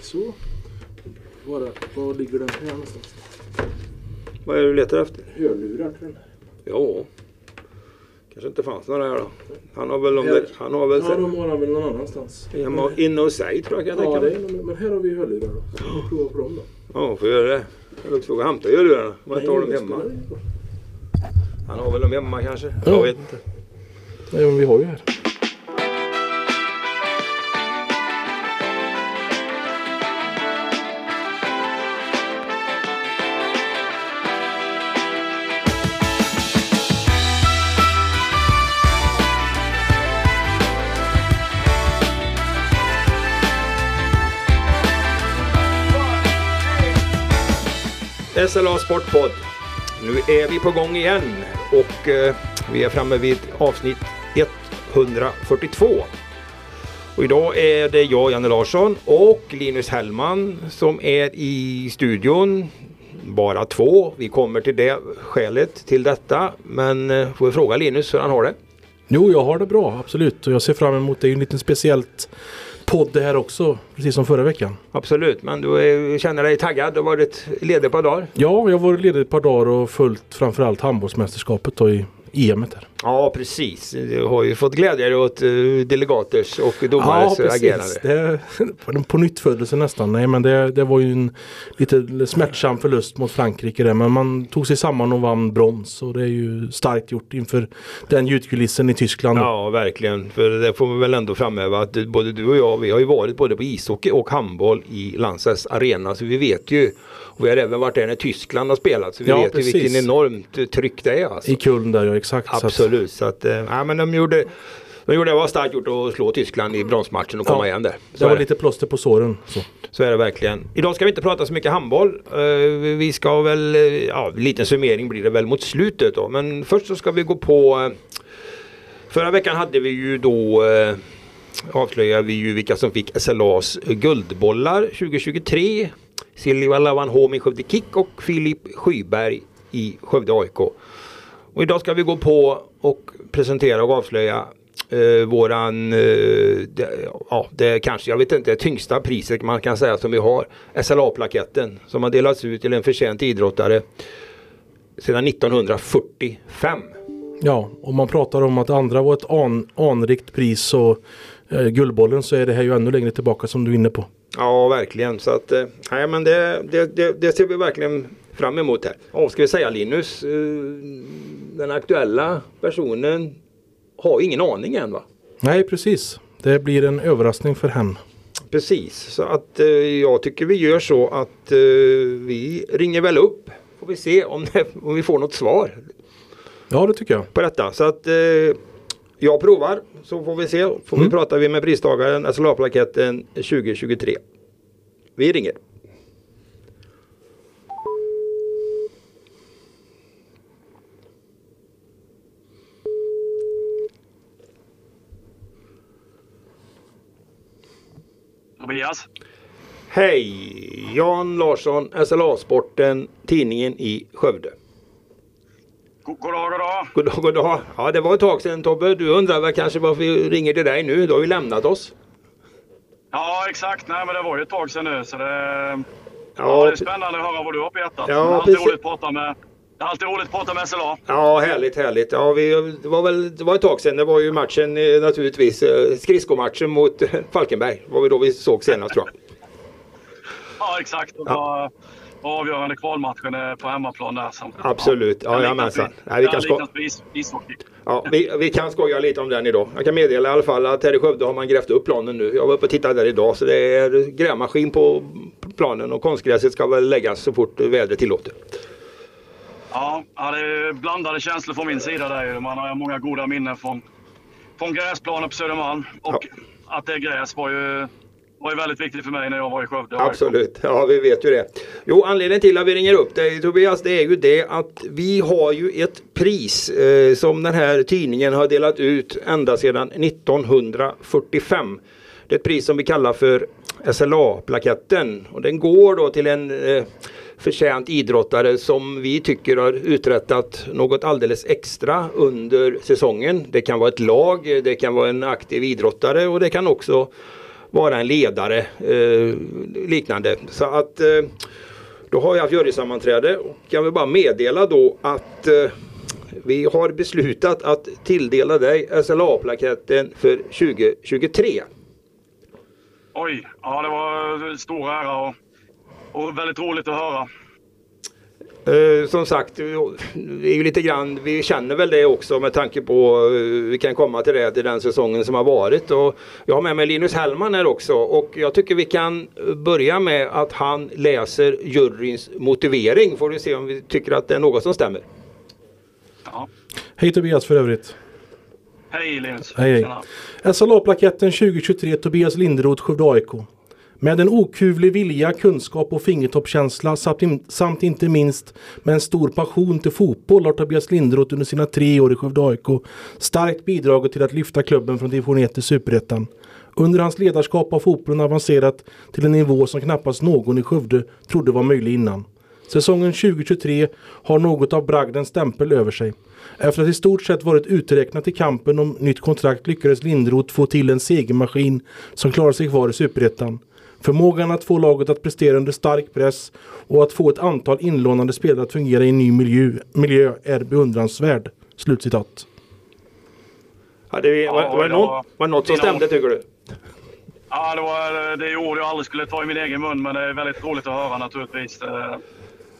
Så. Var, var ligger den här någonstans? Vad är det du letar efter? Hörlurar till den. Ja. Kanske inte fanns några här då. Han har väl, om Ja. det, han har väl Ja, de har den väl någon annanstans. hemma inne hos sig tror jag kan jag Ja, tänka mig. men här har vi hörlurar då. Så vi provar på dem då. Ja, får göra det. Eller också jag hämta hörlurarna. Man tar dem det hemma. Han har väl dem hemma kanske? Ja. Jag vet inte. Nej, men vi har ju här. SLA Sportpodd. Nu är vi på gång igen och eh, vi är framme vid avsnitt 142. Och idag är det jag, Janne Larsson och Linus Hellman som är i studion. Bara två. Vi kommer till det skälet till detta. Men eh, får vi fråga Linus hur han har det? Jo, jag har det bra, absolut. Och jag ser fram emot det. Det är ju en liten speciellt podd det här också. Precis som förra veckan. Absolut, men du eh, känner dig taggad och varit ledig ett par dagar? Ja, jag har varit ledig ett par dagar och följt framförallt handbollsmästerskapet då i EM där. Ja, precis. Du har ju fått glädja dig åt uh, delegaters och domares agerande. Det, på på nytt födelse nästan. Nej, men det, det var ju en lite smärtsam förlust mot Frankrike där. Men man tog sig samman och vann brons. Och det är ju starkt gjort inför den ljudkulissen i Tyskland. Ja, verkligen. För det får vi väl ändå framhäva att både du och jag, vi har ju varit både på ishockey och handboll i Landsas arena. Så vi vet ju, och vi har även varit där när Tyskland har spelat. Så vi Ja, vet precis. ju vilken enormt eh, tryck det är. Alltså. I Köln där, ja exakt. Absolut. Så att, eh, ja, men de gjorde, de gjorde det var starkt gjort att slå Tyskland i bronsmatchen och komma Ja, igen där. Det Så var är det. lite plåster på såren. Så. Så är det verkligen. Idag ska vi inte prata så mycket handboll. Eh, vi ska väl, ja, en liten summering blir det väl mot slutet då. Men först så ska vi gå på Förra veckan hade vi ju då avslöjade vi ju vilka som fick SLAs guldbollar 2023. Silja Lavanholm i Skövde Kick och Filip Skyberg i Skövde AIK. Och idag ska vi gå på och presentera och avslöja eh, våran, eh, det, ja det kanske, jag vet inte, det tyngsta priset man kan säga som vi har. SLA-plaketten som har delats ut till en förtjänt idrottare sedan 1945. Ja, om man pratar om att andra var ett an, anrikt pris och eh, Guldbollen så är det här ju ännu längre tillbaka som du är inne på. Ja, verkligen. Så att, eh, nej, men det, det, det, det ser vi verkligen fram emot här. Och ska vi säga Linus, eh, den aktuella personen har ingen aning än va? Nej, precis. Det blir en överraskning för henne. Precis, så att eh, jag tycker vi gör så att eh, vi ringer väl upp. Får vi se om, det, om vi får något svar Ja, det tycker jag. på detta. Så att eh, jag provar så får vi se. Får vi Mm. prata vi med pristagaren SLA-plaketten 2023. Vi ringer. Tobias? Hej! Jan Larsson, SLA-sporten, tidningen i Skövde. God god dag, god dag. God dag, god dag. Ja, det var ett tag sedan Tobbe. Du undrar väl kanske varför vi ringer till dig nu? Du har ju lämnat oss. Ja, exakt. Nej, men det var ju ett tag sedan nu, så det, ja, det är spännande att höra vad du har på hjärtat. Ja, det, är alltid precis. roligt att prata med, det är alltid roligt att prata med SLA. ja härligt, härligt. Ja, vi, det, var väl, det var ett tag sedan. Det var ju matchen eh, naturligtvis. eh, Skridskomatchen mot eh, Falkenberg. var vi då vi såg senast tror jag. Ja, exakt. Ja. Avgörande kvalmatchen är på hemmaplan där. Som, Absolut. Ja, jajamensan. Nej, vi kan sko-. Ja, vi, vi kan skoja lite om den idag. Jag kan meddela i alla fall att här i Skövde har man grävt upp planen nu. Jag var uppe och tittade där idag så det är grävmaskin på planen och konstgräset ska väl läggas så fort vädret tillåter. Ja, ja, det är blandade känslor från min sida där. Man har många goda minnen från, från gräsplanen på Södermalm. Och att det är gräs var ju, var ju väldigt viktigt för mig när jag var i Skövde. Absolut, ja vi vet ju det. Jo, anledningen till att vi ringer upp dig Tobias, det är ju det att vi har ju ett pris eh, som den här tidningen har delat ut ända sedan 1945. Det är ett pris som vi kallar för SLA-plaketten och den går då till en eh, förtjänt idrottare som vi tycker har uträttat något alldeles extra under säsongen. Det kan vara ett lag, det kan vara en aktiv idrottare och det kan också vara en ledare eh, liknande. Så att eh, då har vi haft jurysammanträde och jag vill bara meddela då att eh, vi har beslutat att tilldela dig SLA-plaketten för 2023. Oj, ja det var stor ära och, och väldigt roligt att höra. Eh, som sagt, vi är ju lite grann, vi känner väl det också med tanke på, eh, vi kan komma till det, till den säsongen som har varit. Och jag har med mig Linus Hellman här också och jag tycker vi kan börja med att han läser juryns motivering. Får vi se om vi tycker att det är något som stämmer. Ja. Hej Tobias för övrigt. Hej Linus. Hej, hej. SLA-plaketten 2023 Tobias Linderoth, Skövde AIK. Med en okuvlig vilja, kunskap och fingertoppskänsla samt inte minst med en stor passion till fotboll har Tobias Lindroth under sina tre år i Skövde AIK starkt bidragit till att lyfta klubben från division 1 till superettan. Under hans ledarskap har fotbollen avancerat till en nivå som knappast någon i Skövde trodde var möjlig innan. Säsongen 2023 har något av bragdens stämpel över sig. Efter att i stort sett varit uträknat i kampen om nytt kontrakt lyckades Lindroth få till en segermaskin som klarar sig kvar i Superettan. Förmågan att få laget att prestera under stark press och att få ett antal inlånade spelare att fungera i en ny miljö, miljö är beundransvärd. Slutcitat. Ja, det var, det något, var något som stämde tycker du? Ja, det var det är ord jag aldrig skulle ta i min egen mun, men det är väldigt roligt att höra naturligtvis. Eh,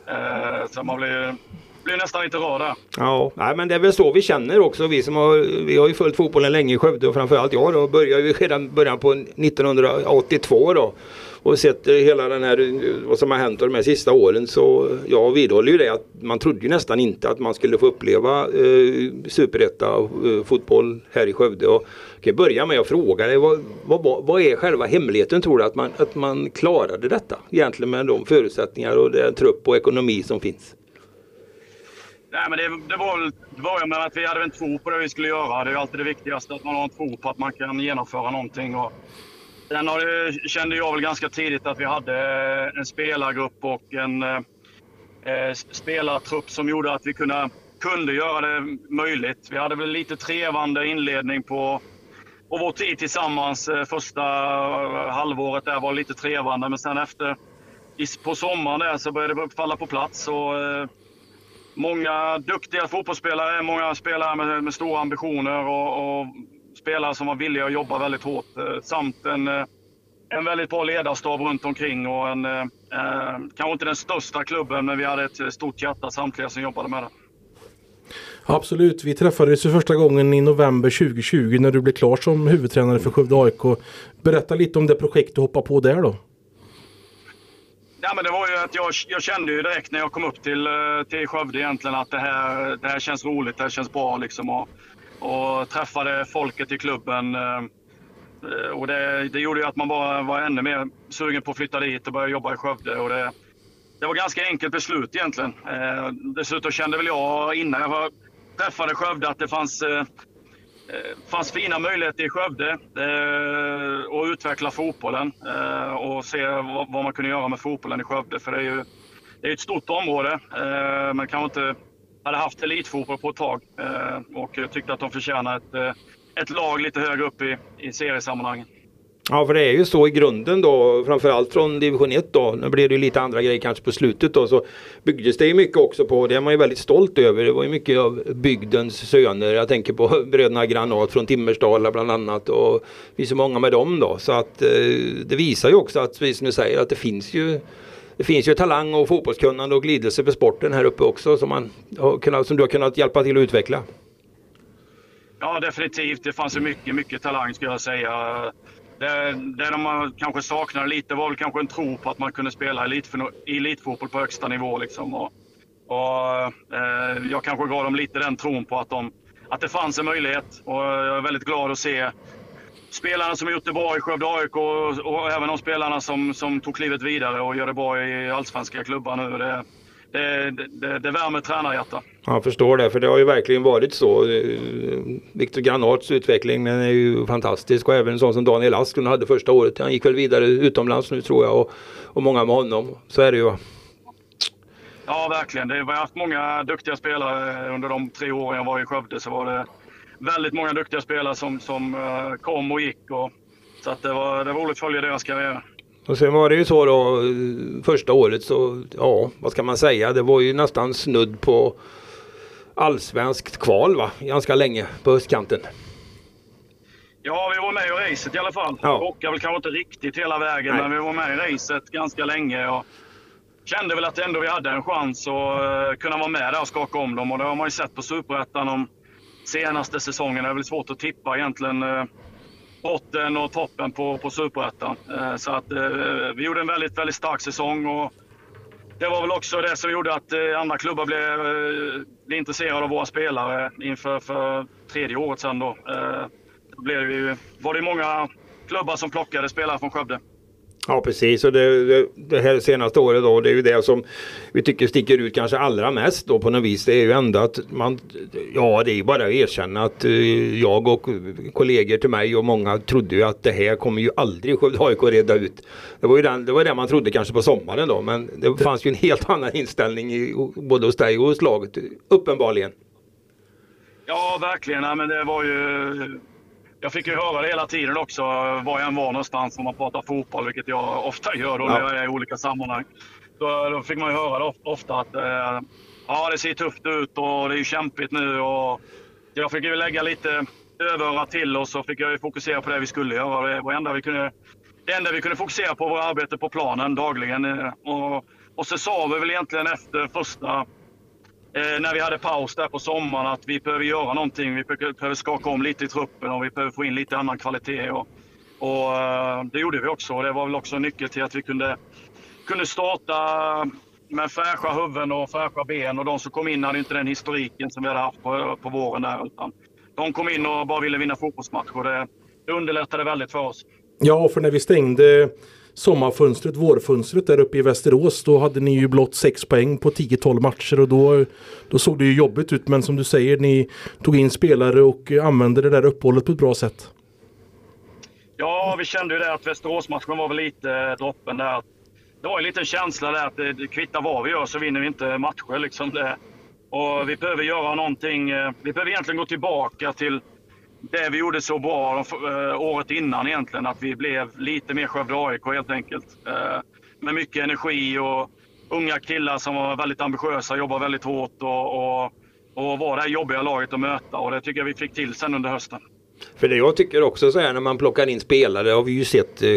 eh, så man blir blir nästan lite rara. Ja, nej, men det är väl så vi känner också. Vi som har, vi har ju följt fotbollen länge i Skövde och framförallt jag då började ju redan början på 1982 då och sett hela den här, vad som har hänt de här sista åren så jag vidhåller ju det att man trodde ju nästan inte att man skulle få uppleva eh, superetta eh, fotboll här i Skövde. Och jag kan börja med att fråga dig, vad, vad, vad är själva hemligheten tror du att man, att man klarade detta egentligen med de förutsättningar och den trupp och ekonomi som finns? Nej, men det, det var väl början med att vi hade en tro på det vi skulle göra. Det är alltid det viktigaste, att man har en tro på att man kan genomföra någonting. Och sen har kände jag väl ganska tidigt att vi hade eh, en spelargrupp och en eh, eh spelartrupp som gjorde att vi kunde, kunde göra det möjligt. Vi hade väl lite trevande inledning på och vår tid tillsammans eh, första halvåret där var lite trevande, men sen efter på sommaren där så började det falla på plats. Och, eh, många duktiga fotbollsspelare, många spelare med, med stora ambitioner och, och, spelare som var villiga att jobba väldigt hårt. Eh, samt en, eh, en väldigt bra ledarstab runt omkring och en, eh, eh, kanske inte den största klubben, men vi hade ett stort hjärta samtliga som jobbade med det. Absolut, vi träffades för första gången i november 2020 när du blev klar som huvudtränare för Skövde AIK. Berätta lite om det projekt du hoppade på där då. Ja, men det var ju att jag, jag kände ju direkt när jag kom upp till, eh, till Skövde egentligen att det här, det här känns roligt, det här känns bra liksom. Och, och träffade folket i klubben. Eh, eh, och det, det gjorde ju att man bara var ännu mer sugen på att flytta dit och börja jobba i Skövde. Och det, det var ganska enkelt beslut egentligen. Eh, dessutom kände väl jag innan jag träffade Skövde att det fanns Eh, Eh, fanns fina möjligheter i Skövde eh, att utveckla fotbollen eh, och se vad, vad, man kunde göra med fotbollen i Skövde. För det är ju det är ett stort område, eh, man kanske inte hade haft elitfotboll på ett tag. Eh, och tyckte att de förtjänar ett, eh, ett lag lite högre upp i, i seriesammanhangen. Ja, för det är ju så i grunden då, framförallt från division 1 då. Nu blev det ju lite andra grejer kanske på slutet då, så byggdes det ju mycket också på, det är man ju väldigt stolt över. Det var ju mycket av bygdens söner. Jag tänker på bröderna Granat från Timmersdala bland annat och vi är så många med dem då. Så att eh, det visar ju också att, precis som du säger, att det finns ju det finns ju talang och fotbollskunnande och glidelse för sporten här uppe också som, man har kunnat, som du har kunnat hjälpa till att utveckla. Ja definitivt, det fanns ju mycket, mycket talang skulle jag säga. Det, det de kanske saknade lite var väl kanske en tro på att man kunde spela elitfotboll på högsta nivå. Liksom. Och, och eh, jag kanske gav dem lite den tron på att, de, att det fanns en möjlighet. Och jag är väldigt glad att se spelarna som gjort det bra i Skövde AIK och, och, även de spelarna som, som tog klivet vidare och gör det bra i allsvenska klubbar nu. Det, det, det, det värmer tränarhjärta. Jag förstår det, för det har ju verkligen varit så. Viktor Granats utveckling den är ju fantastisk och även en sån som Daniel Asklund hade första året. Han gick väl vidare utomlands nu tror jag och, och många med honom. Så är det ju. Ja, verkligen. Det, vi har haft många duktiga spelare under de tre åren jag var i Skövde. Så var det väldigt många duktiga spelare som, som uh, kom och gick. Och Så att det, var, det var roligt att följa deras karriär. Och sen var det ju så då första året så, ja vad ska man säga, det var ju nästan snudd på allsvenskt kval va, ganska länge på höstkanten. Ja, vi var med i racet i alla fall. Ja. Rockade väl kanske inte riktigt hela vägen, Nej. men vi var med i racet ganska länge. Och kände väl att ändå vi hade en chans att uh, kunna vara med där och skaka om dem. Och det har man ju sett på Superettan de senaste säsongerna. Det är väl svårt att tippa egentligen uh, botten och toppen på, på Superettan. Eh, så att eh, vi gjorde en väldigt, väldigt stark säsong. Och det var väl också det som gjorde att eh, andra klubbar blev, blev intresserade av våra spelare inför för tredje året sen. Då blev det ju, var det många klubbar som plockade spelare från Skövde. Ja precis och det, det, det, här senaste året då det är ju det som vi tycker sticker ut kanske allra mest då på något vis. Det är ju ändå att man, ja det är ju bara att erkänna att uh, jag och kollegor till mig och många trodde ju att det här kommer ju aldrig Skövde AIK reda ut. Det var ju den, det var det man trodde kanske på sommaren då men det fanns ju en helt annan inställning i, både hos dig och hos laget uppenbarligen. Ja verkligen, ja, men det var ju jag fick ju höra det hela tiden också, var jag än var någonstans om man pratar fotboll, vilket jag ofta gör då ja. när jag är i olika sammanhang. Så då fick man ju höra det ofta att eh, ja, det ser tufft ut och det är kämpigt nu. Och jag fick ju lägga lite överöra till och så fick jag ju fokusera på det vi skulle göra. Det, enda vi kunde, det enda vi kunde fokusera på var arbete på planen dagligen. Eh, och, och så sa vi väl egentligen efter första eh, när vi hade paus där på sommaren att vi behöver göra någonting. Vi behöver skaka om lite i truppen och vi behöver få in lite annan kvalitet. Och, och eh, det gjorde vi också. Det var väl också en nyckel till att vi kunde, kunde starta med fräscha huvuden och fräscha ben. Och de som kom in hade inte den historiken som vi hade haft på, på våren. Där, utan de kom in och bara ville vinna fotbollsmatcher. Det, det underlättade väldigt för oss. Ja, för när vi stängde sommarfönstret, vårfönstret där uppe i Västerås. Då hade ni ju blott 6 poäng på 10-12 matcher och då, då såg det ju jobbigt ut. Men som du säger, ni tog in spelare och använde det där uppehållet på ett bra sätt. Ja, vi kände ju det att Västeråsmatchen var väl lite eh, droppen där. Det var en liten känsla där att eh, det kvittar vad vi gör så vinner vi inte matcher. Liksom det. Och vi behöver göra någonting. Eh, vi behöver egentligen gå tillbaka till det vi gjorde så bra eh, året innan egentligen. Att vi blev lite mer Skövde AIK helt enkelt. Eh, med mycket energi och unga killar som var väldigt ambitiösa, jobbade väldigt hårt och, och, och var det här jobbiga laget att möta. Och det tycker jag vi fick till sen under hösten. För det jag tycker också så här när man plockar in spelare har vi ju sett eh,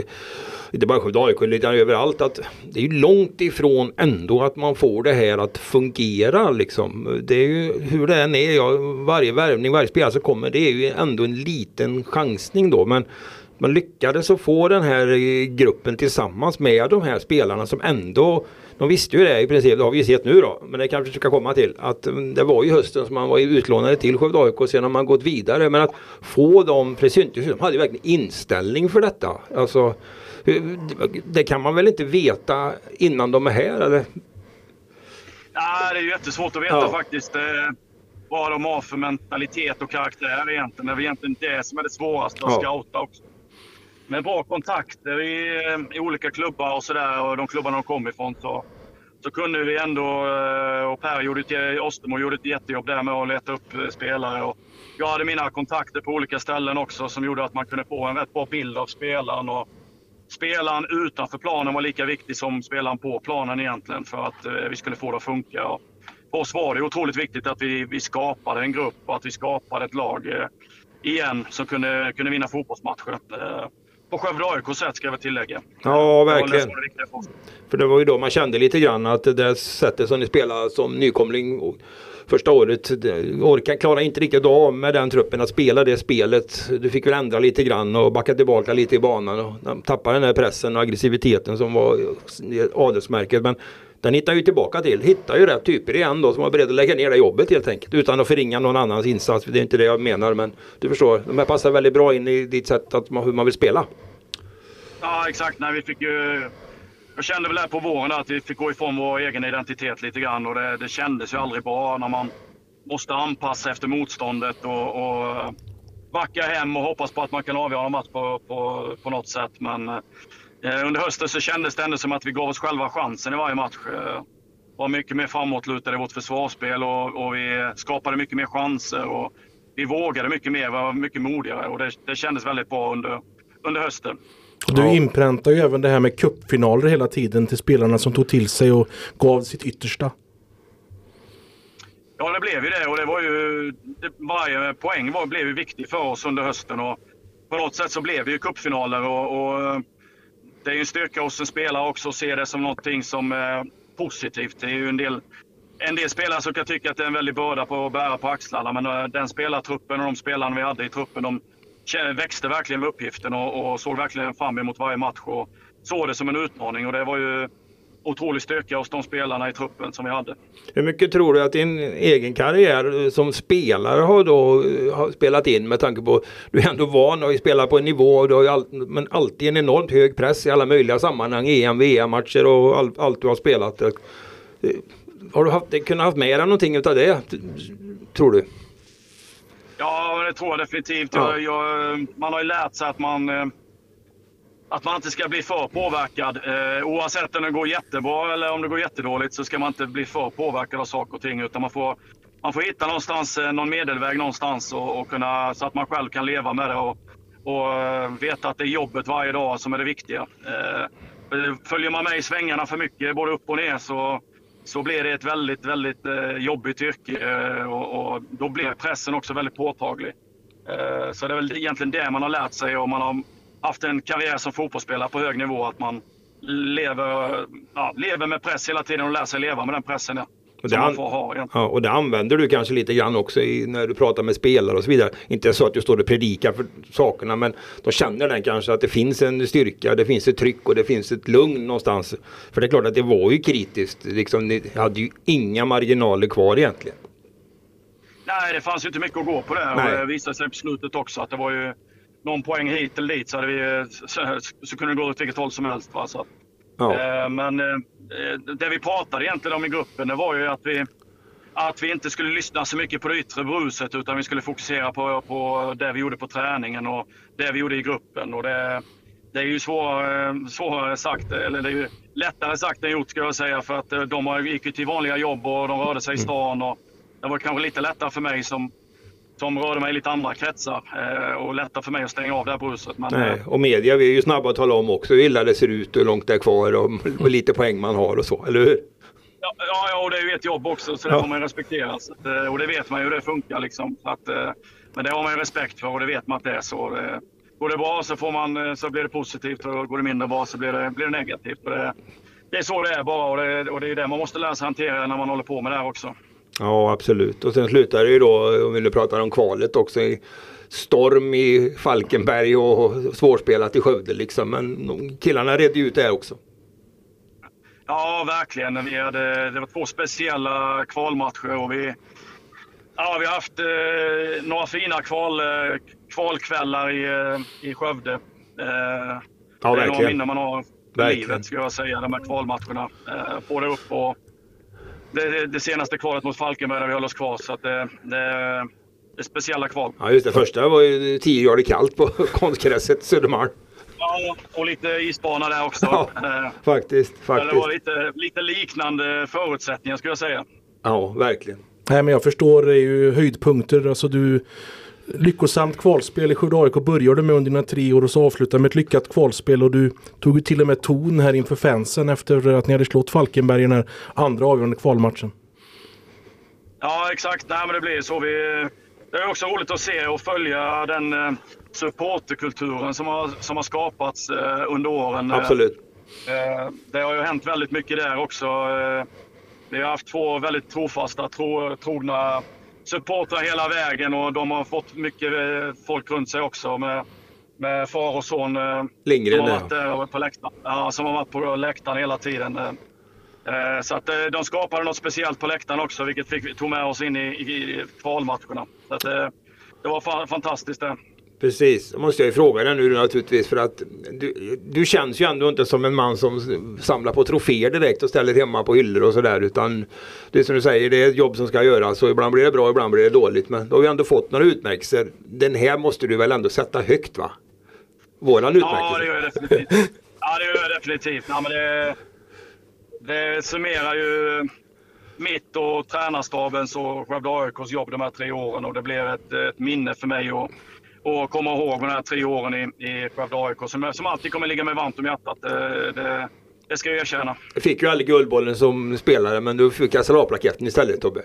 inte bara Skövde AIK, utan överallt att det är långt ifrån ändå att man får det här att fungera liksom. Det är ju hur det än är, ja, varje värvning, varje spelare som kommer, det är ju ändå en liten chansning då. Men man lyckades att få den här eh, gruppen tillsammans med de här spelarna som ändå de visste ju det i princip, det har vi ju sett nu då, men det kanske ska komma till. Att mm, det var ju hösten som man var utlånade till Skövde AIK och sen har man gått vidare. Men att få dem, precis, de hade ju verkligen inställning för detta. Alltså, det kan man väl inte veta innan de är här eller? Ja, det är jättesvårt att veta ja. faktiskt. Eh, vad de har för mentalitet och karaktär egentligen. Det är väl egentligen det som är det svåraste att ja. scouta också. Med bra kontakter i, eh, i olika klubbar och sådär och de klubbarna de kom ifrån så, så kunde vi ändå, eh, och Per gjorde ett, Ostermo gjorde ett jättejobb där med att leta upp eh, spelare. Och jag hade mina kontakter på olika ställen också som gjorde att man kunde få en rätt bra bild av spelaren. Och spelaren utanför planen var lika viktig som spelaren på planen egentligen för att vi skulle få det att funka. Och för oss var det otroligt viktigt att vi, vi skapade en grupp och att vi skapade ett lag igen som kunde, kunde vinna fotbollsmatcher. På Skövde AIKs sätt ska jag tillägga. Ja, verkligen. För det var ju då man kände lite grann att det sättet som ni spelade som nykomling första året orkar, klarar inte riktigt av med den truppen att spela det spelet. Du fick väl ändra lite grann och backa tillbaka lite i banan och tappa den här pressen och aggressiviteten som var adelsmärket. Men den hittar ju tillbaka till. Hittar ju rätt typer igen då som var beredda att lägga ner det jobbet helt enkelt. Utan att förringa någon annans insats. Det är inte det jag menar men du förstår. De här passar väldigt bra in i ditt sätt att hur man vill spela. Ja exakt. Nej, vi fick ju jag kände väl här på våren att vi fick gå ifrån vår egen identitet lite grann och det, det kändes ju aldrig bra när man måste anpassa efter motståndet och, och backa hem och hoppas på att man kan avgöra en match på, på, på något sätt. Men eh, under hösten så kändes det ändå som att vi gav oss själva chansen i varje match. Eh, var mycket mer framåtlutade i vårt försvarsspel och, och, vi skapade mycket mer chanser. Och vi vågade mycket mer, var mycket modigare och det, det kändes väldigt bra under, under hösten. Och du inpräntar ju även det här med cupfinaler hela tiden till spelarna som tog till sig och gav sitt yttersta. Ja, det blev ju det och det var ju... Det, varje poäng var, blev ju viktig för oss under hösten och på något sätt så blev det ju cupfinaler och, och det är ju en styrka hos en spelare också att se det som någonting som är positivt. Det är ju en del, en del spelare som kan tycka att det är en väldig börda på att bära på axlarna, men eh, den spelartruppen och de spelarna vi hade i truppen, de växte verkligen med uppgiften och, och såg verkligen fram emot varje match och såg det som en utmaning och det var ju otrolig styrka hos de spelarna i truppen som vi hade. Hur mycket tror du att din egen karriär som spelare har då har spelat in med tanke på du är ändå van att spela på en nivå och du har all, men alltid en enormt hög press i alla möjliga sammanhang, EM, VM-matcher och all, allt du har spelat. Har du haft, kunnat haft med dig någonting utav det, tror du? Ja, det tror jag definitivt. Ja. Jag, jag, man har ju lärt sig att man eh, att man inte ska bli för påverkad. Eh, oavsett om det går jättebra eller om det går jättedåligt så ska man inte bli för påverkad av saker och ting. Utan man får, man får hitta någonstans, eh, någon medelväg någonstans och, och kunna, så att man själv kan leva med det och, och eh, veta att det är jobbet varje dag som är det viktiga. Eh, följer man med i svängarna för mycket, både upp och ner, så, så blir det ett väldigt, väldigt eh, jobbigt yrke eh, och, och, då blir pressen också väldigt påtaglig. Så det är väl egentligen det man har lärt sig och man har haft en karriär som fotbollsspelare på hög nivå. Att man lever, ja, lever med press hela tiden och lär sig leva med den pressen. Ja. Och det, ha, ja, och det använder du kanske lite grann också i, när du pratar med spelare och så vidare. Inte så att du står och predikar för sakerna men de känner den kanske att det finns en styrka, det finns ett tryck och det finns ett lugn någonstans. För det är klart att det var ju kritiskt. Liksom, ni hade ju inga marginaler kvar egentligen. Nej, det fanns ju inte mycket att gå på där. Och det visade sig på slutet också att det var ju någon poäng hit eller dit så, hade vi, så, så kunde det gå åt vilket håll som helst. Va? Så, ja. eh, men eh, det vi pratade egentligen om i gruppen det var ju att vi, att vi inte skulle lyssna så mycket på det yttre bruset utan vi skulle fokusera på, på det vi gjorde på träningen och det vi gjorde i gruppen. Och det, det är ju svår, svårare sagt, eller det är ju lättare sagt än gjort ska jag säga för att eh, de gick ju till vanliga jobb och de rörde sig i mm. stan. Och det var kanske lite lättare för mig som som rörde mig i lite andra kretsar eh, och lättare för mig att stänga av det här bruset. Men, Nej, och media vi är ju snabba att tala om också hur illa det ser ut och hur långt det är kvar och hur lite poäng man har och så, eller hur? Ja, ja, och det är ju ett jobb också så det ja. får man respektera. Att, eh, och det vet man ju hur det funkar liksom. Att, eh, men det har man ju respekt för och det vet man att det är så. Det, går det bra så, får man, så blir det positivt och går det mindre bra så blir det, blir det negativt. Och det, det är så det är bara och det, och det är det man måste lära sig hantera när man håller på med det här också. Ja absolut och sen slutar det ju då om vi nu pratar om kvalet också i storm i Falkenberg och svårspelat i Skövde liksom. Men killarna redde ut det här också. Ja verkligen. Vi hade, det var två speciella kvalmatcher och vi, ja, vi har haft eh, några fina kval, eh, kvalkvällar i, eh, i Skövde. Eh, ja, det är verkligen. några minnen man har för livet skulle jag säga, de här kvalmatcherna. Eh, få det upp och det, det, senaste kvalet mot Falkenberg där vi höll oss kvar. Så att det, det, det är speciella kval. Ja just det, första var ju 10 grader kallt på konstgräset Södermalm. Ja, och lite isbana där också. Ja, eh, faktiskt, faktiskt. Det var lite, lite liknande förutsättningar skulle jag säga. Ja, verkligen. Nej men jag förstår, det är ju höjdpunkter. Alltså du lyckosamt kvalspel i Skövde AIK började med under dina tre år och så avslutade med ett lyckat kvalspel och du tog ju till och med ton här inför fansen efter att ni hade slått Falkenberg i den här andra avgörande kvalmatchen. Ja exakt, Nej, men det blir så. Vi, det är också roligt att se och följa den eh, supporterkulturen som har, som har skapats eh, under åren. Absolut. Eh, det har ju hänt väldigt mycket där också. Vi har haft två väldigt trofasta, tro, trogna supportrar hela vägen och de har fått mycket eh, folk runt sig också med, med far och son. Eh, Lindgren som har varit där på läktaren. Ja, som har varit på läktaren hela tiden. Eh, så att de skapade något speciellt på läktaren också, vilket fick, tog med oss in i, i kvalmatcherna. Så att, det var fantastiskt det. Precis, då måste jag ju fråga dig nu naturligtvis för att du, du känns ju ändå inte som en man som samlar på troféer direkt och ställer hemma på hyllor och sådär utan det är som du säger, det är ett jobb som ska göras och ibland blir det bra, ibland blir det dåligt men då har vi ändå fått några utmärkelser. Den här måste du väl ändå sätta högt va? Våran utmärkelse. Ja, det gör jag definitivt. Ja, det gör jag definitivt. Ja, men det, det summerar ju mitt och tränarstabens och Skövde AIKs jobb de här tre åren och det blir ett, ett minne för mig. Och, och komma ihåg de här tre åren i, i Skövde AIK som, som alltid kommer ligga mig varmt om hjärtat. Det, det, det ska jag erkänna. Du fick ju aldrig Guldbollen som spelare men du fick SLA-plaketten istället Tobbe.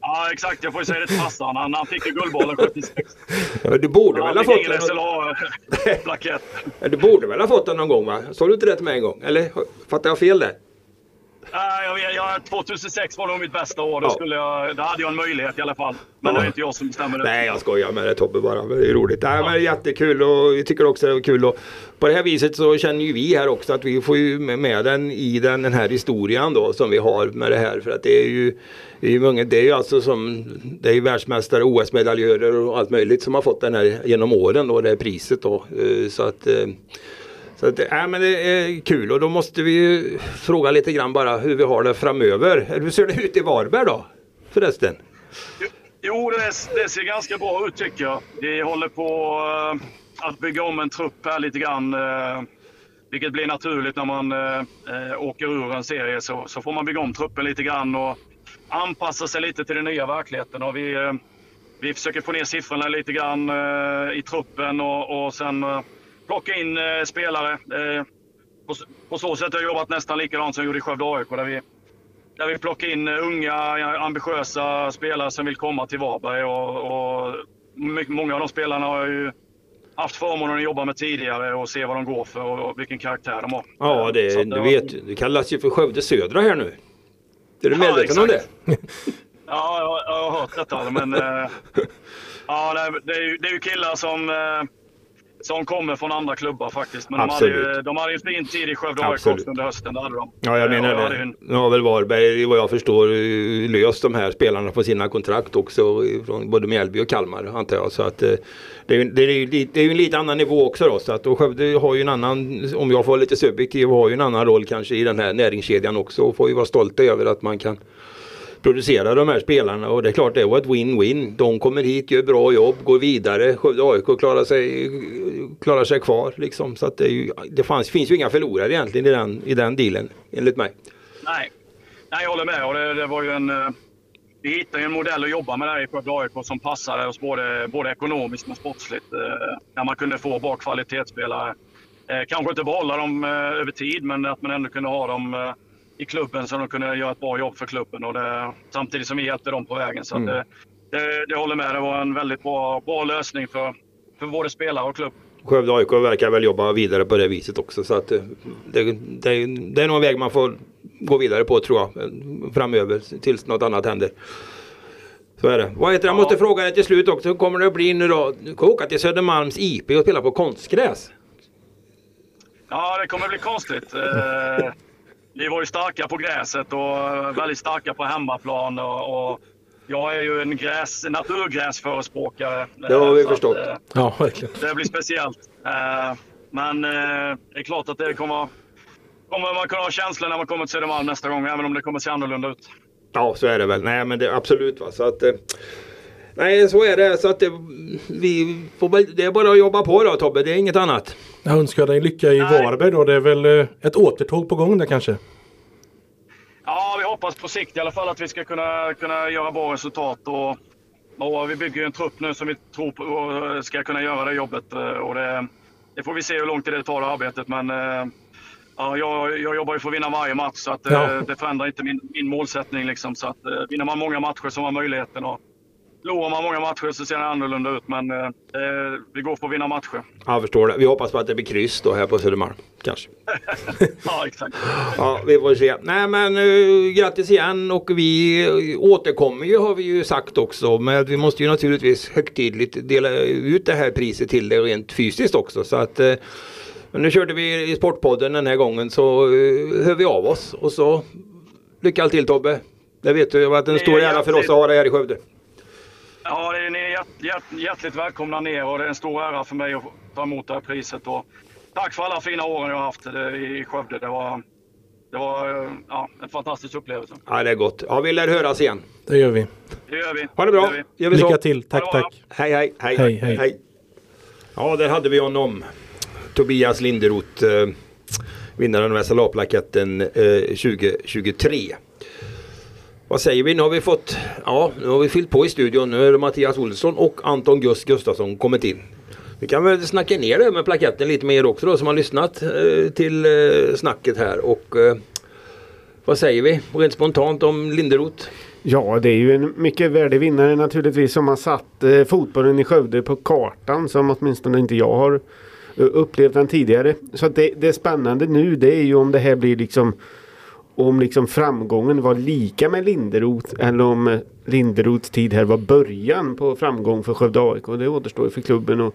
Ja exakt, jag får ju säga det till farsan. Han, han fick ju Guldbollen 76. Ja, du borde väl ha fått den? SLA-plakett. Du borde väl ha fått den någon gång va? Sa du inte det till mig en gång? Eller fattar jag fel där? Jag, vet- jag, 2006 var nog mitt bästa år. Då, Ja. skulle jag, då hade jag en möjlighet i alla fall. Men Ja. det är inte jag som bestämmer det. Nej jag skojar med det Tobbe bara. Det är roligt. Nej, men det är jättekul och vi tycker också det är kul. Och på det här viset så känner ju vi här också att vi får ju med- den i den, den här historien då som vi har med det här. För att det är ju, det är ju många, det är ju alltså som, det är ju världsmästare, OS-medaljörer och allt möjligt som har fått den här genom åren då, det här priset då. Eh, Så att eh, så att, äh, men det är kul och då måste vi ju fråga lite grann bara hur vi har det framöver. Hur ser det ut i Varberg då? Förresten. Jo, det, det ser ganska bra ut tycker jag. Vi håller på äh, att bygga om en trupp här lite grann. Äh, vilket blir naturligt när man eh, åker ur en serie. Så, så får man bygga om truppen lite grann och anpassa sig lite till den nya verkligheten. Och vi, eh, vi försöker få ner siffrorna lite grann eh, i truppen och, och sen plocka in eh, spelare. Eh, på, på så sätt har jag jobbat nästan likadant som jag gjorde i Skövde AIK. Där vi, där vi plockar in eh, unga, ambitiösa spelare som vill komma till Varberg. Och, och mycket- många av de spelarna har jag ju haft förmånen att jobba med tidigare och se vad de går för och vilken karaktär de har. Ja, det, att du vet, det kallas ju för Skövde Södra här nu. Är du Ja, medveten om det? Ja, jag, jag har hört detta. Men, ja, det, det, är det är ju killar som, som kommer från andra klubbar faktiskt. Men de hade, ju, Absolut. de hade ju en fin tid i Skövde AIK under hösten. Det hade de. Ja, jag Eh, menar det. Nu har väl Varberg, vad jag förstår, löst de här spelarna på sina kontrakt också från både Mjällby och Kalmar antar jag. Så att eh, det är, det är, det är ju en lite annan nivå också då. Så att, och Skövde har ju en annan, om jag får vara lite subjektiv, har ju en annan roll kanske i den här näringskedjan också och får ju vara stolta över att man kan producera de här spelarna och det är klart det var ett win-win. De kommer hit, gör bra jobb, går vidare. Skövde AIK klarar sig, klarar sig kvar liksom. Så att det, ju, det fanns, finns ju inga förlorare egentligen i den, i den dealen enligt mig. Nej. Nej, jag håller med. Och det, det var ju en, eh, vi hittade ju en modell att jobba med där i Skövde AIK som passade oss både, både ekonomiskt och sportsligt. eh, Där man kunde få bra kvalitetsspelare. Eh, Kanske inte behålla dem eh, över tid, men att man ändå kunde ha dem eh, i klubben så de kunde göra ett bra jobb för klubben. Och det, samtidigt som vi hjälpte dem på vägen. Så att det, det, det håller med. Det var en väldigt bra, bra lösning för, för både spelare och klubb. Skövde AIK verkar väl jobba vidare på det viset också. Så att eh, det, det, det är nog en väg man får gå vidare på tror jag. eh, Framöver tills något annat händer. Så är det. Vad heter det? Jag måste fråga dig till slut också. Hur kommer det att bli nu då? Du kan åka till Södermalms IP och spela på konstgräs. Ja, det kommer bli konstigt. Vi var ju starka på gräset och väldigt starka på hemmaplan. Och, och jag är ju en gräs, naturgräsförespråkare. Det har vi Så att, förstått. eh, Ja, verkligen. Det blir speciellt. Eh, Men eh, det är klart att det kommer, kommer man kunna ha känslor när man kommer till Södermalm nästa gång, även om det kommer se annorlunda ut. Ja, så är det väl. Nej, men det absolut va. Så att, eh, nej, så är det. Så att det, vi får väl, det är bara att jobba på då Tobbe. Det är inget annat. Jag önskar dig lycka i Nej. Varberg då. Det är väl eh, ett återtåg på gång där kanske? Ja, vi hoppas på sikt i alla fall att vi ska kunna, kunna göra bra resultat. Och, och vi bygger ju en trupp nu som vi tror på och ska kunna göra det jobbet. eh, Och det, det får vi se hur lång tid det tar det arbetet. Men eh, ja, jag, jag jobbar ju för att vinna varje match så att, eh, Ja. det förändrar inte min, min målsättning. Liksom, så att, eh, vinner man många matcher så har man möjligheten. Och förlorar man många matcher så ser det annorlunda ut. Men eh, vi går för att vinna matcher. Jag förstår det. Vi hoppas på att det blir kryss då här på Södermalm. Kanske. Ja, exakt. Ja, vi får se. Nej men uh, grattis igen och vi återkommer ju har vi ju sagt också. Men vi måste ju naturligtvis högtidligt dela ut det här priset till dig rent fysiskt också. Så att uh, nu körde vi i Sportpodden den här gången så uh, hör vi av oss och så lycka till Tobbe. Det vet du att det är en stor ära för oss att ha dig här i Skövde. Ja, det är, ni är hjärt, hjärt, hjärtligt välkomna ner och det är en stor ära för mig att ta emot det här priset. Och tack för alla fina åren jag har haft det i Skövde. Det var, det var eh, ja, en fantastisk upplevelse. Ja det är gott. Ja vi lär höras igen. Det gör vi. Det gör vi. Ha det bra. gör vi. Gör vi så. Lycka till. Tack, det tack. Hej hej. Hej Hej, hej. Ja, där hade vi honom. Tobias Linderoth. Eh, vinnaren av SLA-plaketten eh, 2023. Vad säger vi? Nu har vi fått, ja, nu har vi fyllt på i studion. Nu är det Mattias Olsson och Anton Gust Gustafsson kommit in. Vi kan väl snacka ner det med plaketten lite mer också då som har lyssnat eh, till eh, snacket här och eh, vad säger vi rent spontant om Linderoth? Ja, det är ju en mycket värdig vinnare naturligtvis som har satt eh, fotbollen i Skövde på kartan som åtminstone inte jag har eh, upplevt den tidigare. Så att det, det är spännande nu det är ju om det här blir liksom om liksom framgången var lika med Linderoth eller om Linderoths tid här var början på framgång för Skövde AIK. Det återstår ju för klubben att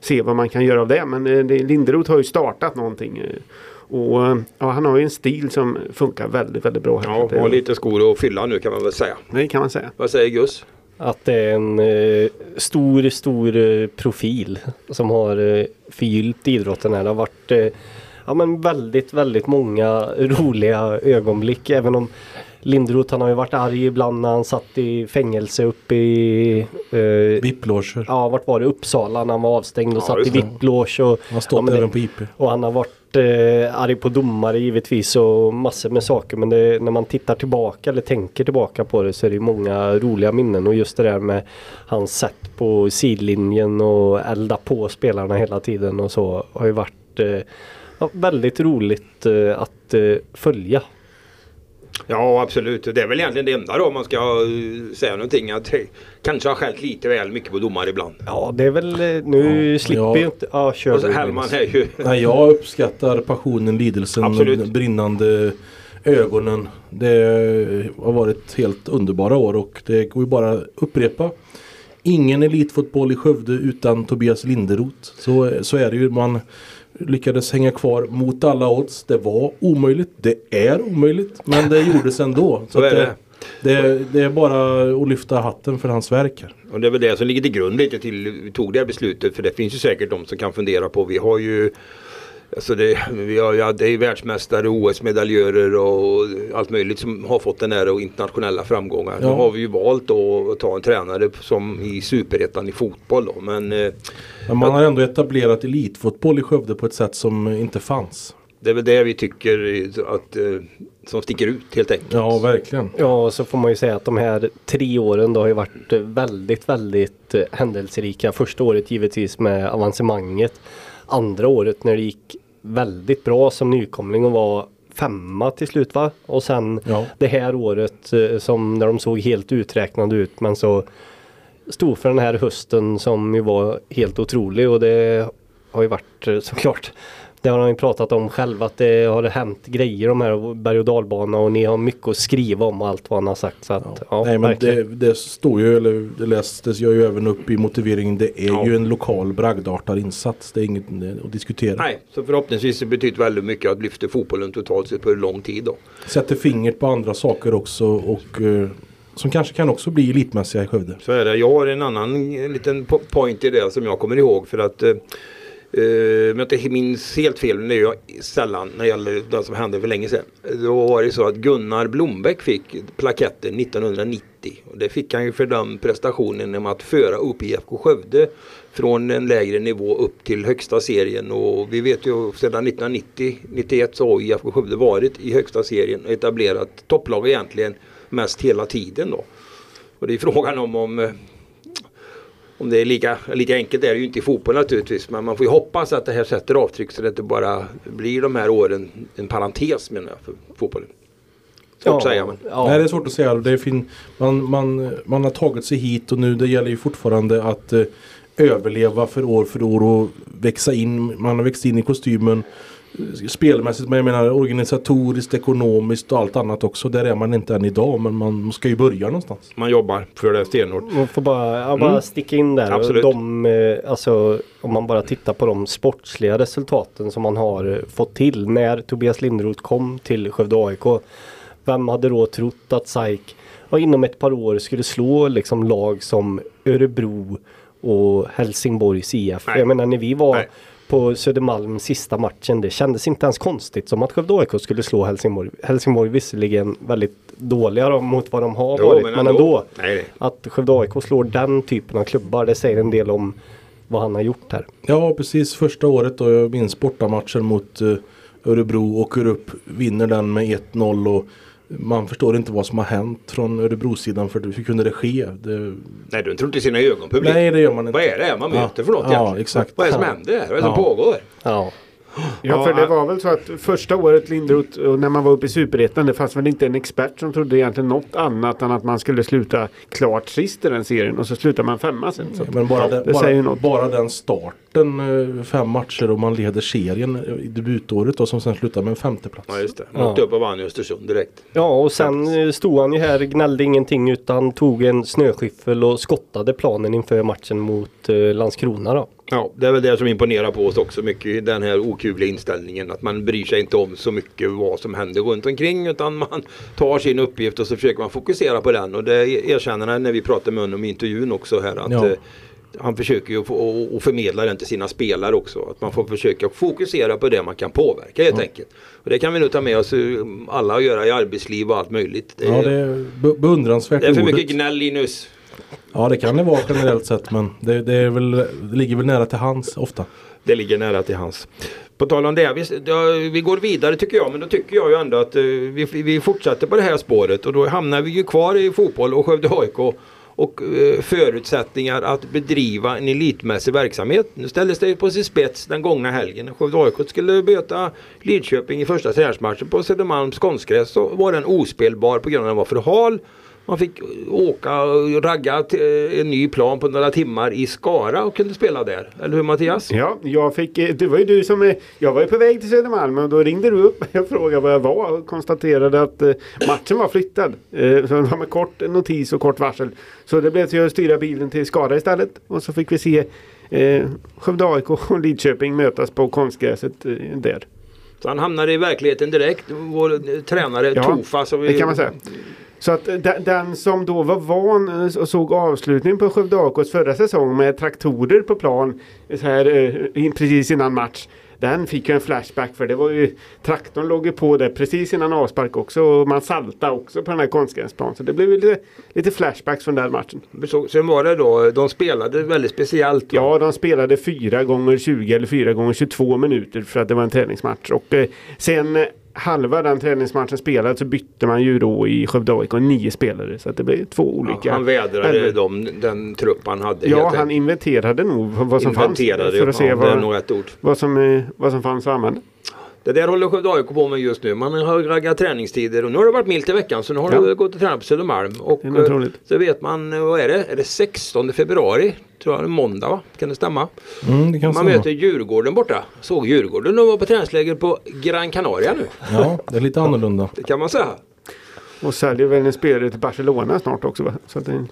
se vad man kan göra av det. Men eh, det, Linderoth har ju startat någonting. eh, Och eh, ja, han har ju en stil som funkar väldigt, väldigt bra. Här. Ja, har lite skor att fylla nu kan man väl säga. Det kan man säga. Vad säger Gus? Att det är en eh, stor, stor eh, profil som har eh, förgyllt idrotten här. Det har varit eh, ja, men väldigt, väldigt många roliga ögonblick. Även om Lindroth han har ju varit arg ibland när han satt i fängelse uppe i eh, VIP-loger. Ja, vart var det? Uppsala när han var avstängd och Ja, satt i. VIP-loge. och- Han har stått ja, även på IP. och han har varit eh, arg på domare givetvis och massor med saker. Men det, när man tittar tillbaka eller tänker tillbaka på det så är det många roliga minnen. Och just det där med hans sätt på sidlinjen och elda på spelarna hela tiden och så har ju varit eh, ja, väldigt roligt eh, att eh, följa. Ja absolut, det är väl egentligen det enda då om man ska eh, säga någonting. Att det kanske har skällt lite väl mycket på domare ibland. Ja det är väl nu Ja, slipper ja. ju inte... Ja kör Och så Hellman är ju... Nej, jag uppskattar passionen, lidelsen, Absolut. de brinnande ögonen. Det har varit helt underbara år och det går ju bara upprepa. Ingen elitfotboll i Skövde utan Tobias Linderoth. Så, så är det ju. Man lyckades hänga kvar mot alla odds. Det var omöjligt. Det är omöjligt. Men det gjordes ändå. Så är det. Det, det är bara att lyfta hatten för hans verk här. Och det är väl det som ligger till grund lite till vi tog det här beslutet. För det finns ju säkert de som kan fundera på. Vi har ju Alltså det, vi har, ja, det är världsmästare, OS-medaljörer och allt möjligt som har fått den här och internationella framgångar. Nu Ja. har vi ju valt då att ta en tränare som i superettan i fotboll då. Men eh, Men man har ändå etablerat elitfotboll i Skövde på ett sätt som inte fanns. det är väl det vi tycker att, eh, som sticker ut helt enkelt. Ja, verkligen. Ja, och så får man ju säga att de här tre åren då har ju varit eh, väldigt, väldigt eh, händelserika. Första året givetvis med avancemanget. Andra året när det gick väldigt bra som nykomling och var femma till slut va? Och sen Ja. det här året eh, som när de såg helt uträknade ut men så stod för den här hösten som ju var helt otrolig och det har ju varit eh, såklart det har han ju pratat om själv att det har hänt grejer de här berg och dalbana och ni har mycket att skriva om allt vad han har sagt. Så att, ja. Nej men det, det står ju, eller det lästes jag ju även upp i motiveringen. Det är Ja. ju en lokal bragdartad insats. Det är inget att diskutera. Nej, så förhoppningsvis det betyder väldigt mycket att lyfta fotbollen totalt sett på en lång tid då. Sätter fingret på andra saker också och eh, som kanske kan också bli elitmässiga i Skövde. Så är det. Jag har en annan eh, liten po- point i det som jag kommer ihåg för att Eh, uh, om jag inte minns helt fel, nu det är jag sällan när det gäller det som hände för länge sedan. Då var det så att Gunnar Blombeck fick plaketten 1990. Och det fick han ju för den prestationen genom att föra upp IFK Skövde från en lägre nivå upp till högsta serien. Och vi vet ju sedan 1990-91 så har IFK Skövde varit i högsta serien och etablerat topplag egentligen mest hela tiden då. Och det är frågan om, om eh, om det är lika, lika enkelt är det ju inte i fotboll naturligtvis. Men man får ju hoppas att det här sätter avtryck så att det inte bara blir de här åren en parentes menar jag för fotbollen. Svårt att säga men. ja. Nej det är svårt att säga. Det är fin, man, man, man har tagit sig hit och nu det gäller ju fortfarande att eh, överleva för år för år och växa in. Man har växt in i kostymen spelmässigt men jag menar organisatoriskt, ekonomiskt och allt annat också. Där är man inte än idag men man ska ju börja någonstans. Man jobbar för det stenhårt. Man får bara, ja, bara Mm. sticka in där. Absolut. De, eh, alltså, om man bara tittar på de sportsliga resultaten som man har eh, fått till när Tobias Lindroth kom till Skövde AIK. Vem hade då trott att SAIK inom ett par år skulle slå liksom lag som Örebro och Helsingborgs IF. Nej. Jag menar när vi var Nej. På Södermalm sista matchen. Det kändes inte ens konstigt som att Skövde AIK skulle slå Helsingborg. Helsingborg visserligen väldigt dåliga då, mot vad de har Jo, varit. men Men, ändå. ändå. Nej, nej. Att Skövde AIK slår den typen av klubbar. Det säger en del om vad han har gjort här. Ja precis första året då jag minns bortamatchen mot eh, Örebro åker upp, vinner den med 1-0 och man förstår inte vad som har hänt från Örebrosidan för hur kunde det ske? Det, Nej, de tror inte sina ögon publik. nej det gör man inte. Vad är det man möter för något Ja, egentligen? exakt. Vad är det som Ja. händer? Vad är det som Ja. pågår? Ja. Ja, för det var väl så att första året Lindroth, när man var uppe i Superettan, det fanns väl inte en expert som trodde egentligen något annat än att man skulle sluta klart sist i den serien och så slutar man femma sen. Så. Men bara, det den, säger bara, något. bara den starten, eh, fem matcher och man leder serien eh, i debutåret och som sen slutar med en femteplats. Ja, just det. Ja. Åkte upp och vann i Östersund direkt. ja och sen eh, stod han ju här, gnällde ingenting utan tog en snöskyffel och skottade planen inför matchen mot Landskrona då. Ja, det är väl det som imponerar på oss också mycket. Den här okuvliga inställningen. Att man bryr sig inte om så mycket vad som händer runt omkring. Utan man tar sin uppgift och så försöker man fokusera på den. Och det erkänner han när vi pratar med honom i intervjun också här. Att, Ja. eh, han försöker ju och förmedla den till sina spelare också. Att man får försöka fokusera på det man kan påverka helt enkelt. Och det kan vi nog ta med oss eh, alla och göra i arbetsliv och allt möjligt. Det, Ja, det är be- beundransvärt det är för mycket gnäll Linus. Ja, det kan det vara generellt sett men det, det, är väl, det ligger väl nära till hands ofta. Det ligger nära till hans. På tal om det, vi, ja, vi går vidare tycker jag, men då tycker jag ju ändå att eh, vi, vi fortsätter på det här spåret och då hamnar vi ju kvar i fotboll och Skövde AIK och eh, förutsättningar att bedriva en elitmässig verksamhet. Nu ställdes det ju på sin spets den gångna helgen. Skövde AIK skulle möta Lidköping i första träningsmatchen på Södermalms konstgräs så var den ospelbar på grund av att den var för hal. Man fick åka och ragga en ny plan på några timmar i Skara och kunde spela där. Eller hur Mattias? Ja, jag fick, eh, det var ju du som, eh, jag var ju på väg till Södermalm och då ringde du upp. Jag frågade var jag var och konstaterade att eh, matchen var flyttad. Så det var med kort notis och kort varsel. Så det blev till att styra bilen till Skara istället. Och så fick vi se eh, Skövde AIK och Lidköping mötas på konstgräset eh, där. Så han hamnade i verkligheten direkt. Vår tränare Ja, Tofa. Som vi, Det kan man säga. Så att eh, den, som då var van eh, och såg avslutningen på Skövde AIKs förra säsong med traktorer på plan så här, eh, precis innan match. Den fick ju en flashback för det var ju traktorn låg ju på där precis innan avspark också och man saltade också på den här konstgräsplanen. Så det blev lite, lite flashbacks från den matchen. Så, sen var det då, de spelade väldigt speciellt. va? Ja, de spelade 4 gånger 20 eller 4 gånger 22 minuter för att det var en träningsmatch. Och eh, sen eh, halva den träningsmatchen spelad så bytte man ju då i Skövde AIK nio spelare. Så det blev två olika. Ja, han vädrade elver. de, den trupp han hade. Ja, han inventerade nog vad som inventerade. fanns. För att se vad, vad, som, eh, vad som fanns att använda. Det där håller Skövde AIK på med just nu. Man har raggat träningstider och nu har det varit milt i veckan så nu har Ja. det gått att träna på Södermalm. Och Det är nog eh, så vet man, eh, vad är det? Är det 16 februari? Tror jag, det är måndag va? Kan det stämma? Mm, det kan Man stämma. möter Djurgården borta. Såg Djurgården. De var på träningsläger på Gran Canaria nu. Ja, det är lite annorlunda. Det kan man säga. Och säljer väl en spelare till Barcelona snart också va? Så att det,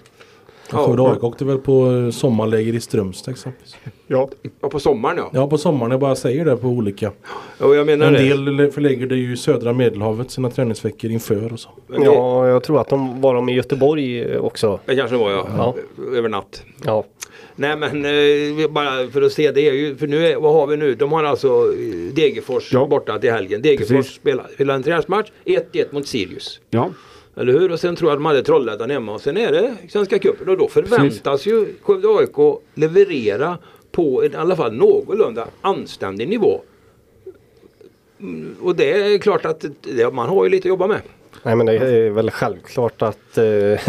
Ja. Skövde AIK åkte väl på eh, sommarläger i Strömstad exempelvis. ja. Ja, på sommaren ja. Ja, på sommaren. Jag bara säger det på olika. Och jag menar En det. del förlägger det ju i södra medelhavet sina träningsveckor inför och så. Det- Ja, jag tror att de var de i Göteborg eh, också. Det kanske var ja. Ja. Över natt. Ja, Nej men eh, bara för att se det är ju, för nu är, vad har vi nu? De har alltså Degerfors Ja. borta till helgen. Degerfors spelar, spelar en träningsmatch 1-1 mot Sirius. ja. Eller hur? Och sen tror jag de hade Trollhättan hemma och sen är det Svenska cupen och då förväntas ju Skövde AIK leverera på en, i alla fall någorlunda anständig nivå. Mm, Och det är klart att det, man har ju lite att jobba med. nej men det är väl självklart att, eh,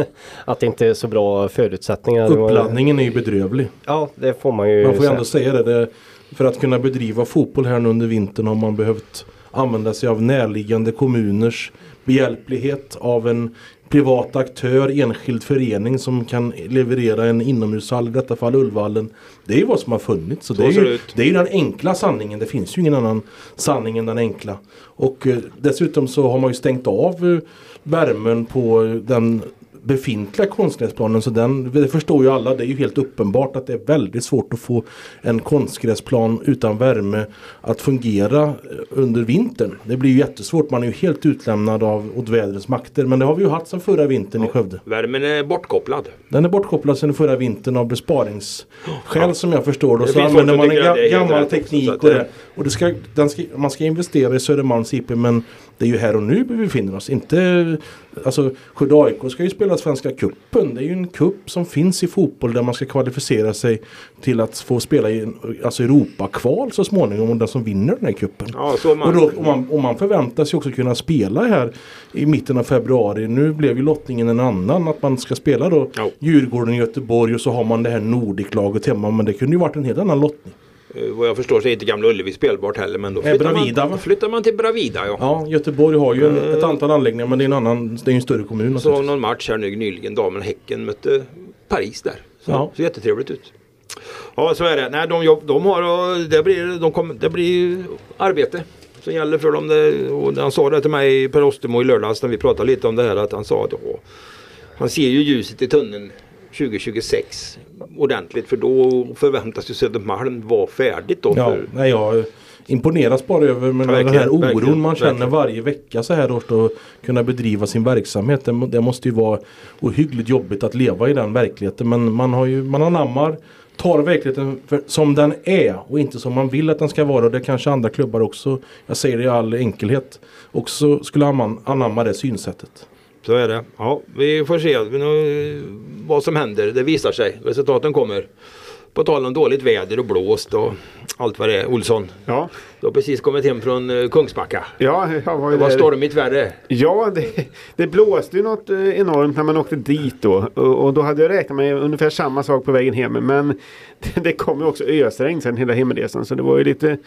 att det inte är så bra förutsättningar. Uppladdningen är ju bedrövlig. Ja, det får man ju Man får ju ändå säga det. det. För att kunna bedriva fotboll här nu under vintern har man behövt använda sig av närliggande kommuners behjälplighet av en privat aktör, enskild förening som kan leverera en inomhushall, i detta fall Ullvallen. Det är ju vad som har funnits. Så det, är ju, det är ju den enkla sanningen. Det finns ju ingen annan sanning än den enkla. Och eh, dessutom så har man ju stängt av eh, värmen på eh, den befintliga konstgräsplanen. Så den, det förstår ju alla. Det är ju helt uppenbart att det är väldigt svårt att få en konstgräsplan utan värme att fungera eh, under vintern. Det blir ju jättesvårt. Man är ju helt utlämnad av åt vädrets makter. Men det har vi ju haft sedan förra vintern i Skövde. Värmen är bortkopplad. Den är bortkopplad sedan förra vintern av besparingsskäl som jag förstår. Det så använder man en ga- gammal teknik att och det-. Och det ska, ska, man ska investera i Södermalms IP men Det är ju här och nu vi befinner oss. Inte, alltså Skövde AIK ska ju spela Svenska Cupen. Det är ju en cup som finns i fotboll där man ska kvalificera sig till att få spela i alltså Europakval så småningom. Och den som vinner den här cupen. Ja, man, Och, då, och, man, och man förväntar sig också kunna spela här i mitten av februari. Nu blev ju lottningen en annan. Att man ska spela då Ja. Djurgården, Göteborg och så har man det här Nordic-laget hemma. Men det kunde ju varit en helt annan lottning. Eh, vad jag förstår så är inte Gamla Ullevi spelbart heller. Men då Nej, flyttar, Bravida, va? man, flyttar man till Bravida ja. Ja, Göteborg har ju en, ett antal anläggningar men det är en annan, det är en större kommun. Så någon match här nu nyligen. Damen Häcken mötte Paris där. Så, Ja. så jättetrevligt ut. Ja så är det. Nej, de, de har det blir, de kommer, det blir arbete som gäller för dem. Det, och han sa det till mig Per Ostermo i lördags när vi pratade lite om det här att han sa att åh, han ser ju ljuset i tunneln 2026 ordentligt för då förväntas ju Södermalm vara färdigt då. Ja, För, nej, jag imponeras bara över men den här oron verkligen, man känner verkligen. varje vecka så här års att kunna bedriva sin verksamhet. Det, må- det måste ju vara ohyggligt jobbigt att leva i den verkligheten men man har ju, man anammar tar verkligheten för, som den är och inte som man vill att den ska vara. Och det kanske andra klubbar också, jag säger det i all enkelhet, också skulle anamma det synsättet. Så är det. Ja, vi får se vad som händer. Det visar sig. Resultaten kommer. På tal om dåligt väder och blåst och allt vad det är. Olsson, Ja, du har precis kommit hem från eh, Kungsbacka. ja jag var Det var där. stormigt väder. Ja, det, det blåste ju något eh, enormt när man åkte dit då. Och, och då hade jag räknat med ungefär samma sak på vägen hem. Men det, det kom ju också ösregn sen hela hemresan. Så det var ju lite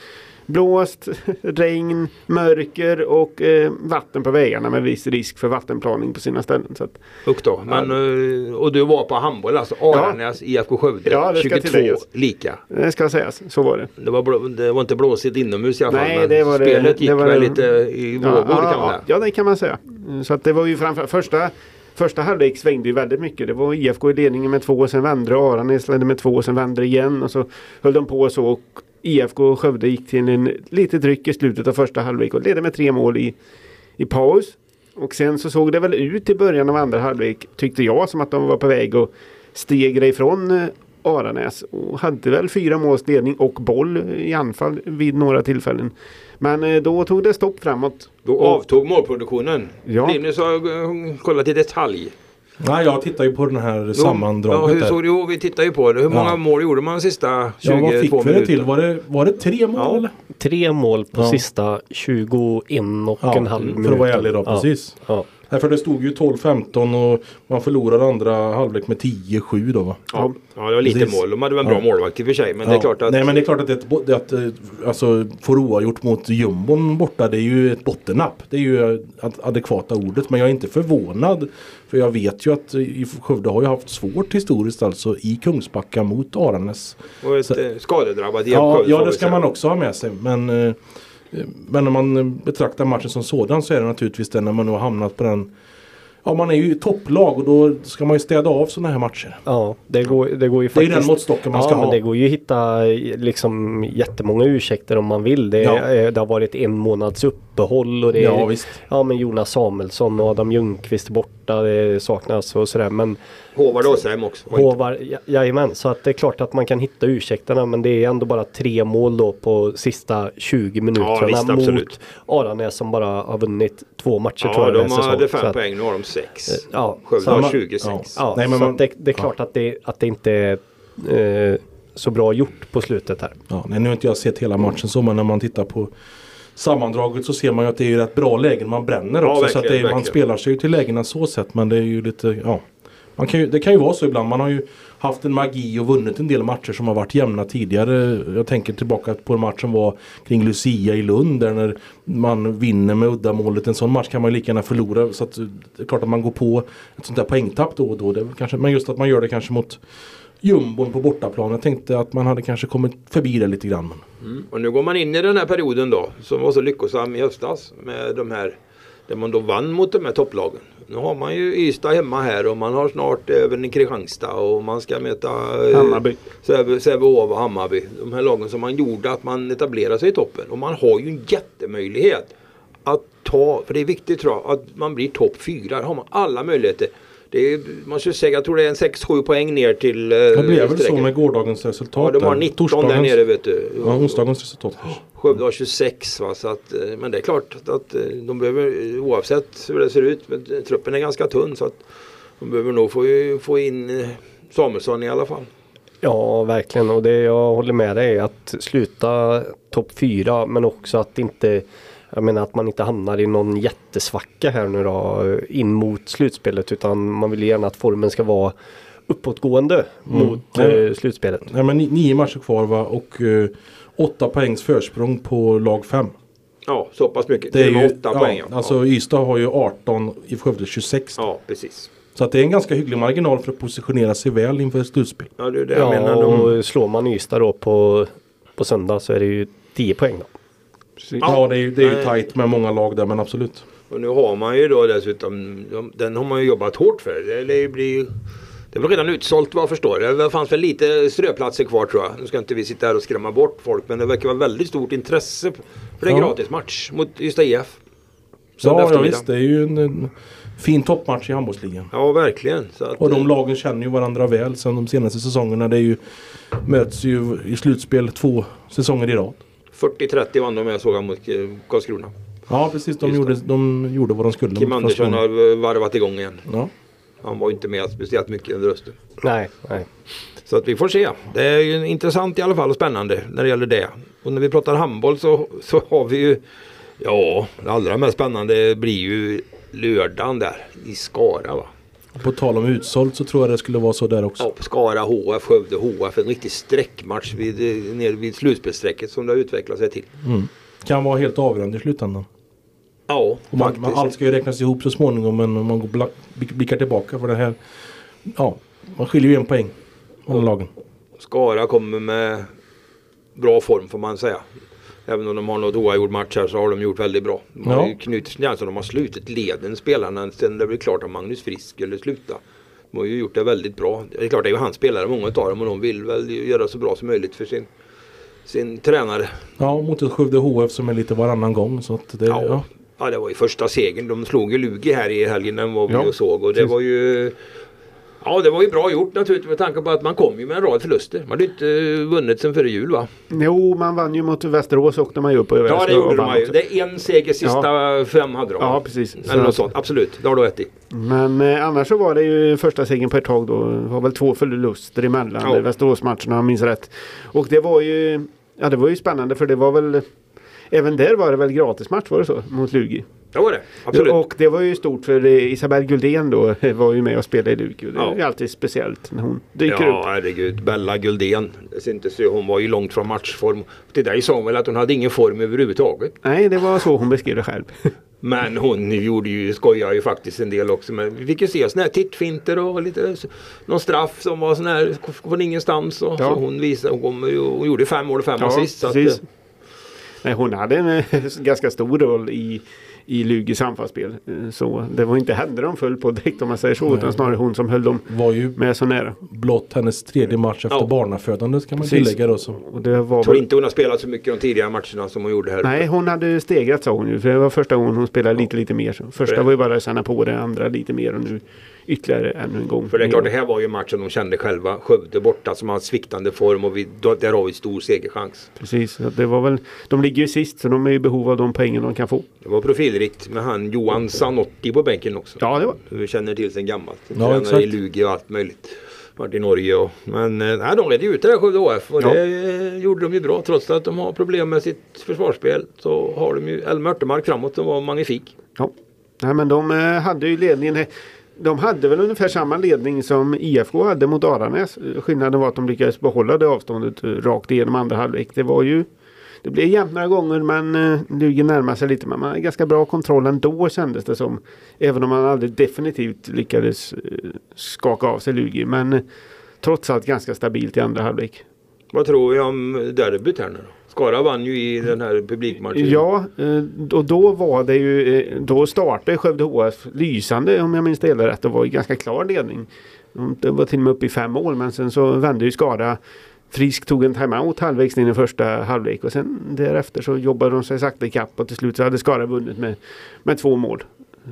blåst, regn, mörker och eh, vatten på vägarna med viss risk för vattenplaning på sina ställen. Så att, då. Men, eh, och du var på handboll alltså. Aranäs IFK Skövde. Ja, det ska 22 tilläggas. lika. det ska sägas, så var det. Det var, blå, det var inte blåsigt inomhus i alla fall. Nej, men det var det- spelet gick det var väl det- lite i vågor Ja, kan man ja, säga. ja, det kan man säga. Så att det var ju framför första Första halvlek svängde ju väldigt mycket. Det var IFK i ledningen med två och sen vände det. Aranäs ledde med två och sen vände det igen. Och så höll de på så. Och IFK och Skövde gick till en litet tryck i slutet av första halvlek och ledde med tre mål i, i paus. Och sen så såg det väl ut i början av andra halvlek tyckte jag som att de var på väg att stegra ifrån eh, Aranäs och hade väl fyra måls ledning och boll i anfall vid några tillfällen. Men eh, då tog det stopp framåt. Då avtog målproduktionen. Ja. Linus har eh, kollat i detalj. Nej, jag tittar ju på den här Ja, sammandraget hur där. såg det Jo, vi tittar ju på det. Hur många Ja. mål gjorde man de sista 22 Ja, vad fick vi det minuterna? till? Var det, var det tre mål Ja. Tre mål på Ja. sista 21 och Ja, en halv minut. för att vara ärlig då, Ja. precis. Ja. Nej, för det stod ju 12-15 och man förlorade andra halvlek med 10-7 då va? Ja, ja, det var lite Precis. mål. De hade väl en bra Ja. målvakt i och för sig. Men det är Ja. klart att... Nej men det är klart att, det, att eh, alltså, få oavgjort mot jumbon borta det är ju ett bottennapp. Det är ju eh, ad- adekvata ordet. Men jag är inte förvånad. För jag vet ju att eh, Skövde har ju haft svårt historiskt alltså i Kungsbacka mot Aranäs. Och ett Så- skadedrabbat Ja, ja det ska man också ha med sig. Men, men när man betraktar matchen som sådan så är det naturligtvis det när man nu har hamnat på den Ja man är ju i topplag och då ska man ju städa av sådana här matcher. Ja, det går, det går ju Det är faktiskt. den måttstocken man ja, ska men ha. det går ju att hitta liksom jättemånga ursäkter om man vill. Det, Ja. det har varit en månads uppehåll och det Ja är, visst. ja men Jonas Samuelsson och Adam Ljungqvist borta. Det saknas och sådär. Men Håvard Åsheim också. var inte- Håvar, ja, jajamän, så att det är klart att man kan hitta ursäkterna men det är ändå bara tre mål då på sista 20 minuterna Ja, visst, mot. Aranäs som bara har vunnit två matcher tror Ja, jag de den här hade fem att- poäng. Nu har de sex. Ja, Skövde har man- 26. ja. Ja, Nej, men så man- att det, det är klart att, det, att det inte är eh, så bra gjort på slutet här. Ja, nej, nu har inte jag sett hela matchen så men när man tittar på sammandraget så ser man ju att det är rätt bra lägen man bränner Ja, också. så att är, man spelar sig ju till lägena så sett men det är ju lite, ja. Man kan ju, det kan ju vara så ibland. Man har ju haft en magi och vunnit en del matcher som har varit jämna tidigare. Jag tänker tillbaka på en match som var kring Lucia i Lund där när man vinner med uddamålet. En sån match kan man ju lika gärna förlora. Så att det är klart att man går på ett sånt där poängtapp då och då. Det kanske, men just att man gör det kanske mot jumbon på bortaplan. Jag tänkte att man hade kanske kommit förbi det lite grann. Mm. Och nu går man in i den här perioden då som var så lyckosam i höstas med de här där man då vann mot de här topplagen. Nu har man ju Ystad hemma här och man har snart även i Kristianstad och man ska möta eh, Hammarby. Säve- Sävehof och Hammarby. De här lagen som man gjorde att man etablerade sig i toppen. Och man har ju en jättemöjlighet att ta, för det är viktigt tror jag, att man blir topp fyra. Där har man alla möjligheter. Det är, man skulle säga, jag tror det är en 6-7 poäng ner till eh, Det blev väl så med gårdagens resultat. Ja, de har där. 19 där Torsdagens- nere vet du. Ja, onsdagens resultat. Skövde har 26 va, så att, eh, men det är klart att eh, de behöver eh, oavsett hur det ser ut, men truppen är ganska tunn så att de behöver nog få, få in Samuelsson i alla fall. Ja, verkligen. Och det jag håller med dig är att sluta topp fyra men också att inte jag menar att man inte hamnar i någon jättesvacka här nu då in mot slutspelet utan man vill gärna att formen ska vara uppåtgående mot Ja. eh, slutspelet. Nej, men ni- nio matcher kvar va? och eh, åtta poängs försprång på lag fem. Ja, så pass mycket. Det är ju, 8 ja, poäng. Ja. Alltså Ystad har ju 18, i Skövde 26. ja, precis. Så att det är en ganska hygglig marginal för att positionera sig väl inför ett slutspel. Ja, det är det jag Ja, menar. De, och slår man Ystad då på, på söndag så är det ju 10 poäng då. Ja, det är, ju- det är ju tajt med många lag där men absolut. och nu har man ju då dessutom, de, den har man ju jobbat hårt för. Det, blir ju det väl redan utsålt vad jag förstår. Det fanns väl lite ströplatser kvar tror jag. Nu ska inte vi sitta här och skrämma bort folk men det verkar vara väldigt stort intresse för en Ja. gratismatch mot Ystad IF. Ja, ja visst, det är ju en, en fin toppmatch i handbollsligan. Ja, verkligen. Så att, Och de lagen känner ju varandra väl sedan de senaste säsongerna. Det är ju, möts ju i slutspel två säsonger i rad. 40-30 vann de jag såg mot eh, Karlskrona. Ja precis, de gjorde, de gjorde vad de skulle. Kim mot Andersson har varvat igång igen. Ja. Han var ju inte med speciellt mycket under hösten. Nej, nej. Så att vi får se. Det är ju intressant i alla fall och spännande när det gäller det. Och när vi pratar handboll så, så har vi ju Ja, det allra mest spännande blir ju lördagen där i Skara va. Och På tal om utsålt så tror jag det skulle vara så där också. Ja, Skara HF, Skövde HF. En riktig sträckmatch vid, eh, nere vid slutspelsstrecket som det har utvecklat sig till. Kan vara helt avgörande i slutändan. Ja, man, faktiskt. man, allt ska ju räknas ihop så småningom men om man går blickar tillbaka för det här. Ja, man skiljer ju en poäng mellan lagen. Skara kommer med bra form får man säga. Även om de har något oavgjord match här så har de gjort väldigt bra. De har Ja. ju knutit, är alltså de har slutit leden spelarna sen det blev klart att Magnus Frisk skulle sluta. De har ju gjort det väldigt bra. Det är klart det är ju hans spelare många av dem och de vill väl göra så bra som möjligt för sin, sin tränare. Ja, mot ett Skövde HF som är lite varannan gång. Så det, Ja. ja. Ja. det var ju första segern. De slog ju Lugi här i helgen den var vi Ja, och såg och det var ju Ja det var ju bra gjort naturligtvis med tanke på att man kom ju med en rad förluster. Man hade ju inte vunnit sen före jul va? Jo, man vann ju mot Västerås åkte man ju upp och Ja det gjorde de vann ju. också. Det är en seger sista fem hade de. Ja, precis. Så Eller något att- sånt. Absolut, det har du rätt i. Men eh, annars så var det ju första segern på ett tag då. Det var väl två förluster emellan Ja. ja. Västeråsmatcherna om jag minns rätt. Och det var ju Ja det var ju spännande för det var väl Även där var det väl gratismatch var det så? Mot Lugi. Det var det. Absolut. Och det var ju stort för eh, Isabelle Guldén då var ju med och spelade i Lugi. Det Ja. är ju alltid speciellt när hon dyker Ja upp. herregud. Bella Guldén. Inte så, hon var ju långt från matchform. Till dig sa hon väl att hon hade ingen form överhuvudtaget. Nej det var så hon beskrev det själv. Men hon gjorde ju, skojar ju faktiskt en del också. Men vi fick ju se sådana här tittfinter och lite någon straff som var sån här från ingenstans. Och, Ja. Så hon visade, hon, kom, ju- hon gjorde fem mål och fem assist. Så att, eh, Nej, hon hade en eh, ganska stor roll i, i Lugis anfallsspel. Eh, Så det var inte henne de föll på direkt om man säger så. Utan snarare hon som höll dem Var ju med så nära. blott hennes tredje match efter Ja. barnafödandet kan man Precis. tillägga då. Så. Och det var jag tror väl... inte hon har spelat så mycket de tidigare matcherna som hon gjorde här. Nej, hon hade stegrat sa hon ju. För det var första gången hon spelade lite, lite mer. Första var ju bara att känna på det, andra lite mer och nu ytterligare ännu en gång. För det är klart det här var ju matchen de kände själva. Skövde borta som har sviktande form och vi, då, där har vi stor segerchans. Precis, det var väl... De ligger ju sist så de är i behov av de pengarna de kan få. Det var profilrikt med han Johan Zanotti på bänken också. Ja, det var Vi känner till sen gammalt. Ja, Tränare exakt. i Lugi och allt möjligt. Varit i Norge och, men eh, nej, de redde ju ut det där Skövde HF och Ja. det eh, gjorde de ju bra. Trots att de har problem med sitt försvarsspel så har de ju Elmer Örtemark framåt som var magnifik. Ja. Nej men de eh, hade ju ledningen. De hade väl ungefär samma ledning som IFK hade mot Aranäs. Skillnaden var att de lyckades behålla det avståndet rakt igenom andra halvlek. Det var ju det blev jämnt några gånger men eh, Lugi närmade sig lite. Men man hade ganska bra kontroll ändå kändes det som. Även om man aldrig definitivt lyckades eh, skaka av sig Lugi. Men eh, trots allt ganska stabilt i andra halvlek. Vad tror vi om derbyt här nu då? Skara vann ju i den här publikmatchen. Ja, eh, och då var det ju, eh, då startade Skövde HF lysande om jag minns det hela rätt. Det var ju ganska klar ledning. Det var till och med uppe i fem mål men sen så vände ju Skara. Frisk tog en timeout halvvägs in i första halvlek och sen därefter så jobbade de sig sakta ikapp och till slut så hade Skara vunnit med, med två mål.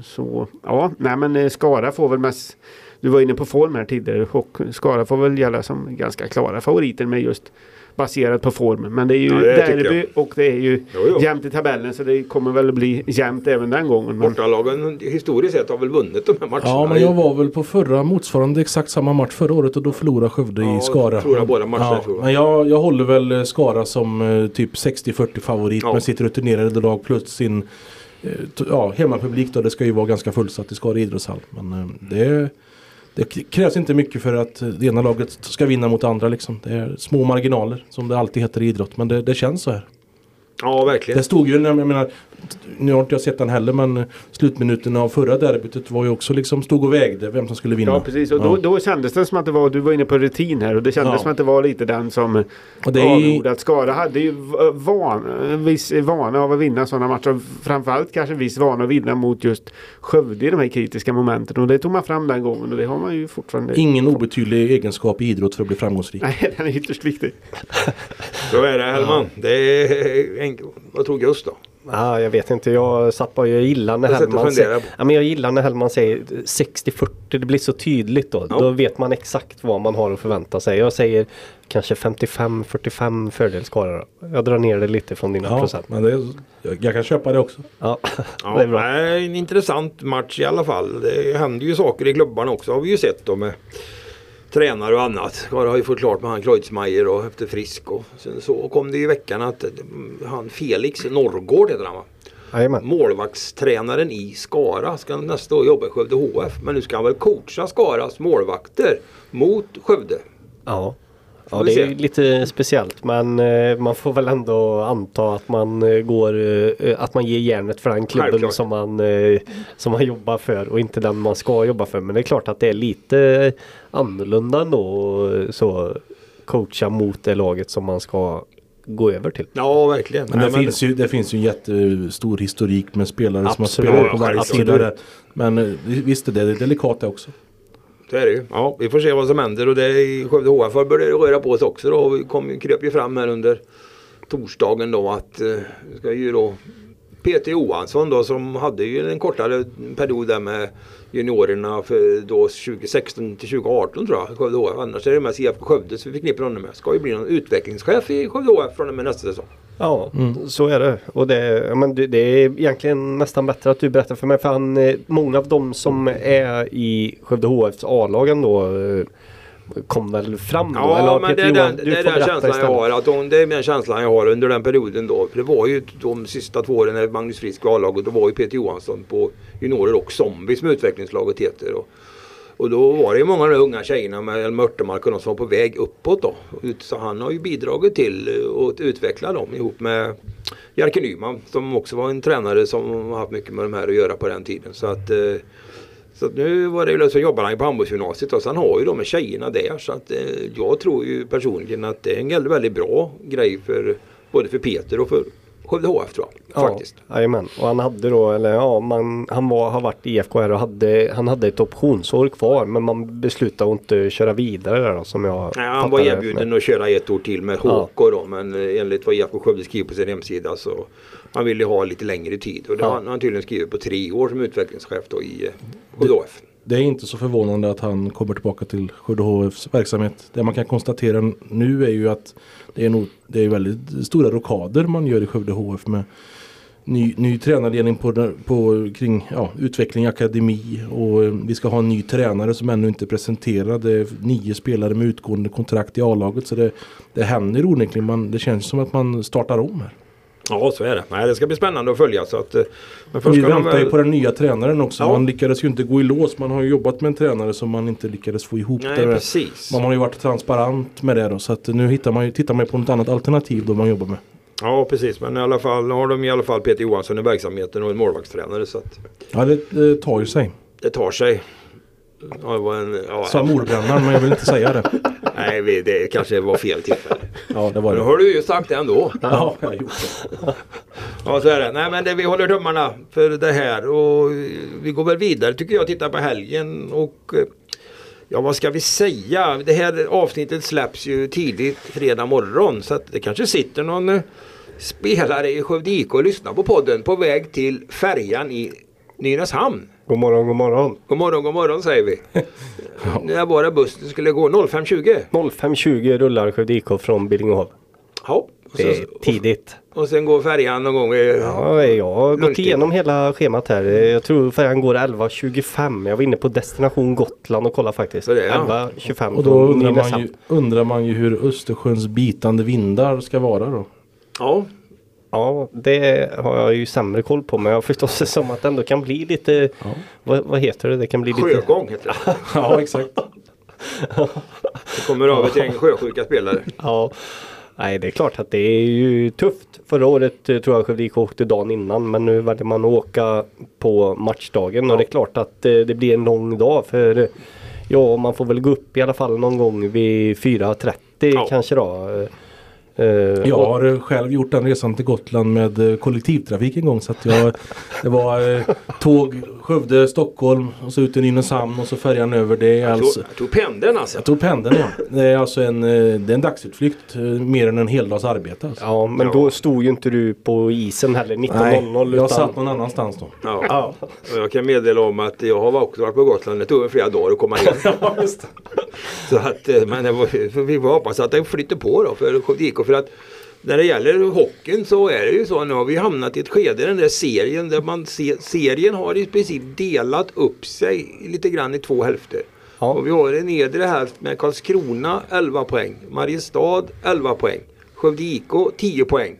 Så ja, nej men eh, Skara får väl mest Du var inne på form här tidigare och Skara får väl gälla som ganska klara favoriter med just baserat på formen. Men det är ju Ja, det derby och det är ju Jo, jo. jämnt i tabellen så det kommer väl bli jämnt även den gången. Men Bortalagen historiskt sett har väl vunnit de här matcherna. Ja men jag var väl på förra motsvarande exakt samma match förra året och då förlorade Skövde Ja, i Skara. förlorade båda matcherna, ja, tror jag. Men jag, jag håller väl Skara som eh, typ 60-40 favorit Ja. med sitt rutinerade lag plus sin eh, ja, hemmapublik då. Det ska ju vara ganska fullsatt i Skara idrottshall. Men eh, det, det krävs inte mycket för att det ena laget ska vinna mot andra liksom. Det är små marginaler som det alltid heter i idrott. Men det, det känns så här. Ja, verkligen. Det stod ju, jag menar, nu har inte jag sett den heller men slutminuten av förra derbyt var ju också liksom stod och vägde vem som skulle vinna. Ja precis och då, Ja. då kändes det som att det var, du var inne på rutin här och det kändes Ja. som att det var lite den som Och det är- avgjorde att Skara hade ju van, en viss vana av att vinna sådana matcher. Framförallt kanske en viss vana att vinna mot just Skövde i de här kritiska momenten och det tog man fram den gången och det har man ju fortfarande. Ingen obetydlig egenskap i idrott för att bli framgångsrik. Nej, den är ytterst viktig. Så är det Hellman. Det är. Vad tror Gust då? Ja, jag vet inte. Jag satt bara jag gillar när Jag Hellman säger, ja, men jag gillar när Hellman säger 60-40. Det blir så tydligt då. Ja. Då vet man exakt vad man har att förvänta sig. Jag säger kanske 55-45 fördel Skara. då. Jag drar ner det lite från dina Ja, procent. men det, är- jag, jag kan köpa det också. Ja, Ja, det är bra. nej, En intressant match i alla fall. Det händer ju saker i klubbarna också har vi ju sett då med tränare och annat. Skara har ju fått klart med han Kreutzmeier och efter Frisk och sen så kom det i veckan att mm, han Felix Norrgård heter han va? Jajamän. Målvaktstränaren i Skara ska nästa år jobba i Skövde HF. Men nu ska han väl coacha Skaras målvakter mot Skövde. Ja. Ja, det är lite speciellt men eh, man får väl ändå anta att man eh, går eh, att man ger järnet för den klubben Självklart. som man, eh, som man jobbar för och inte den man ska jobba för. Men det är klart att det är lite annorlunda ändå så coacha mot det laget som man ska gå över till. Ja verkligen. Men det, Nej, finns ju, det finns ju en jättestor historik med spelare som har Absolut. spelat på varje sida. Där. Men visst är det delikat det också. Så är det ju. Ja, vi får se vad som händer och det är i Skövde HF börjar det röra på sig också då. Vi kom, kröp ju fram här under torsdagen då att eh, ska ju då Peter Johansson då som hade ju en kortare period där med juniorerna för då 2016 till 2018 tror jag. Skövde HF. Annars är det mest IFK Skövde som vi förknippar honom med. Ska ju bli någon utvecklingschef i Skövde HF från och med nästa säsong. Ja, så är det. Och det, men det, det är egentligen nästan bättre att du berättar för mig. För han, eh, många av dem som är i Skövde HFs A-lag ändå eh, kom väl fram då? Ja, Eller men det Peter är Johan- den, det är den känslan jag istället. har. Att de, det är den känslan jag har under den perioden då. För det var ju de sista två åren när Magnus Frisk var A-laget. Då var ju Peter Johansson på juniorer och zombies som utvecklingslaget heter. Och, och då var det ju många av de unga tjejerna med Elmer Örtemark och de som var på väg uppåt då. Så han har ju bidragit till att utveckla dem ihop med Jerker Nyman som också var en tränare som har haft mycket med de här att göra på den tiden. Så att eh, så att nu var det ju så jobbar han ju på handbollsgymnasiet och sen har ju de med tjejerna där. Så att eh, jag tror ju personligen att det är en väldigt bra grej för både för Peter och för Skövde HF tror jag. Faktiskt. Ja, jajamän. Och han hade då, eller ja, man, han var, har varit i IFK här och hade, han hade ett optionsår kvar men man beslutade att inte köra vidare där då som jag Nej, han var erbjuden att köra ett år till med Ja. HK då men enligt vad IFK Skövde skriver på sin hemsida så han ville ha lite längre tid och det Ja. har han tydligen skrivit på tre år som utvecklingschef då i eh, Skövde HF. Det är inte så förvånande att han kommer tillbaka till Skövde HFs verksamhet. Det man kan konstatera nu är ju att det är, nog, det är väldigt stora rokader man gör i Skövde HF med ny, ny tränarledning på, på, kring ja, utveckling, akademi och eh, vi ska ha en ny tränare som ännu inte är presenterad. Det är nio spelare med utgående kontrakt i A-laget så det, det händer onekligen. Man, det känns som att man startar om här. Ja så är det. Nej, det ska bli spännande att följa. Så att, eh, men först vi väntar ju väl... på den nya tränaren också. Ja. Man lyckades ju inte gå i lås. Man har ju jobbat med en tränare som man inte lyckades få ihop. Nej där. precis. Man har ju varit transparent med det då. Så att nu hittar man ju, tittar man ju på något annat alternativ då man jobbar med. Ja precis men i alla fall har de i alla fall Peter Johansson i verksamheten och en målvaktstränare så att Ja det, det tar ju sig. det tar sig. Ja, var en, ja, Sa mordbrännaren men jag vill inte säga det. nej det kanske var fel tillfälle. Ja det var Nu det. har du ju sagt det ändå. Ja, jag har gjort det. Ja så är det. Nej men det, vi håller tummarna för det här och vi går väl vidare tycker jag tittar på helgen och eh, Ja vad ska vi säga? Det här avsnittet släpps ju tidigt fredag morgon så att det kanske sitter någon eh, spelare i Skövde IK och lyssnar på podden på väg till färjan i Nynäshamn. God morgon, god morgon. God morgon, god morgon säger vi. När var det bussen skulle gå? 05.20? 05.20 rullar Skövde IK från Billingehov. Ja. Och Det är sen, tidigt. och sen går färjan någon gång. i- Ja, jag har gått igenom hela schemat här. Jag tror färjan går 11.25. Jag var inne på destination Gotland och kollade faktiskt. Ja. 11.25 Och då undrar man, ju, undrar man ju hur Östersjöns bitande vindar ska vara då. Ja. Ja, det har jag ju sämre koll på. Men jag förstår det som att det ändå kan bli lite... Vad, vad heter det? Det kan bli lite... Sjögång heter det. Ja exakt. Det kommer av ett gäng sjösjuka spelare. Ja. Nej, det är klart att det är ju tufft. Förra året eh, tror jag Skövde IK åkte dagen innan men nu väljer man att åka på matchdagen och det är klart att eh, det blir en lång dag för eh, ja, man får väl gå upp i alla fall någon gång vid 4.30 Ja. kanske då. Eh, Jag har eh, själv gjort den resan till Gotland med eh, kollektivtrafik en gång. Så att jag, det var tåg Skövde, Stockholm och så ut till Nynäshamn och så färjan över. Det är Jag alltså, tog, jag tog pendeln alltså. jag tog pendeln ja. Det är alltså en, eh, det är en dagsutflykt eh, mer än en heldags arbete. Alltså. Ja, men Ja. då stod ju inte du på isen heller 19.00 jag utan... satt någon annanstans då. Ja. Ja. Och jag kan meddela om att jag har också varit på Gotland. Det tog mig flera dagar att komma in. Ja, just det. Så att, eh, men det var, vi får hoppas att det flyter på då för IK. För att när det gäller hockeyn så är det ju så. Nu har vi hamnat i ett skede i den där serien där man ser, serien har i princip delat upp sig lite grann i två hälfter. Ja. Och vi har en nedre hälft med Karlskrona 11 poäng. Mariestad 11 poäng. Skövde IK 10 poäng.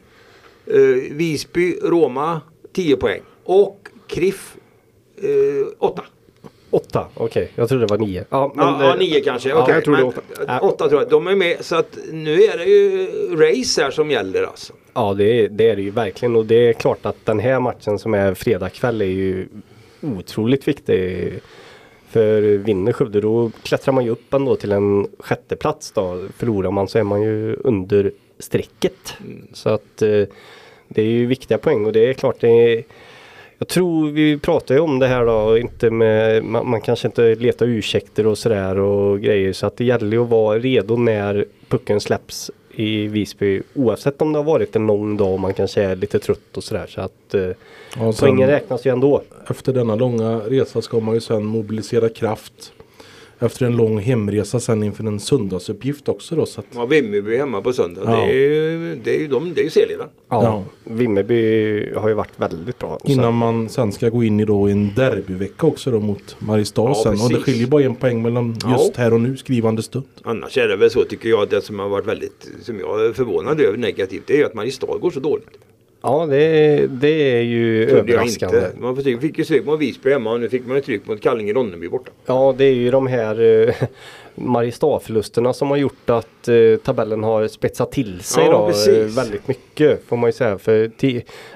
Eh, Visby, Roma 10 poäng. Och KRIF eh, 8. Åtta, okej. Jag trodde det var nio. Ja, men, Ja, ja, eh, nio kanske. ja, Okej, jag tror det är men, åtta. äh, åtta tror jag. De är med. Så att nu är det ju race här som gäller alltså. Ja det är, det är det ju verkligen och det är klart att den här matchen som är fredag kväll är ju otroligt viktig. För vinner Skövde då klättrar man ju upp ändå till en sjätte plats då. Förlorar man så är man ju under strecket. Så att eh, det är ju viktiga poäng och det är klart det är jag tror vi pratar ju om det här då, inte med, man, man kanske inte letar ursäkter och sådär och grejer så att det gäller ju att vara redo när pucken släpps i Visby oavsett om det har varit en lång dag och man kanske är lite trött och sådär så att eh, Ja, poängen räknas ju ändå. efter denna långa resa ska man ju sen mobilisera kraft. Efter en lång hemresa sen inför en söndagsuppgift också då. Så att, Ja, Vimmerby hemma på söndag. Ja. Det, är ju, det är ju de, det är ju serieledaren. Ja, Ja. Vimmerby har ju varit väldigt bra. Så- Innan man sen ska gå in i då en derbyvecka också då mot Mariestad Ja, sen. Och det precis. skiljer bara en poäng mellan just Ja. här och nu skrivande stund. Annars är det väl så tycker jag att det som har varit väldigt, som jag är förvånad över negativt, det är ju att Mariestad går så dåligt. Ja det, det är ju Trodde jag överraskande. inte. Man fick, fick ju stryk mot Visby hemma och nu fick man ju stryk mot Kallinge-Ronneby borta. Ja det är ju de här eh, Mariestad-förlusterna som har gjort att eh, tabellen har spetsat till sig Ja, då, eh, precis. väldigt mycket får man ju säga. För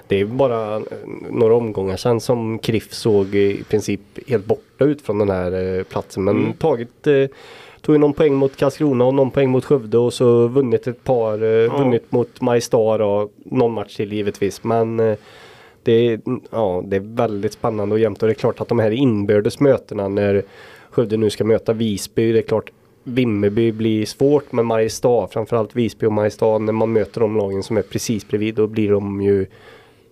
det är bara eh, några omgångar sedan som KRIF såg i princip helt borta ut från den här eh, platsen. Men Mm. tagit eh, Tog ju någon poäng mot Karlskrona och någon poäng mot Skövde och så vunnit ett par. Eh, Vunnit mot Mariestad och någon match till givetvis. Men eh, det, är, ja, det är väldigt spännande och jämnt och det är klart att de här inbördes mötena när Skövde nu ska möta Visby. Det är klart Vimmerby blir svårt men Mariestad, framförallt Visby och Mariestad när man möter de lagen som är precis bredvid då blir de ju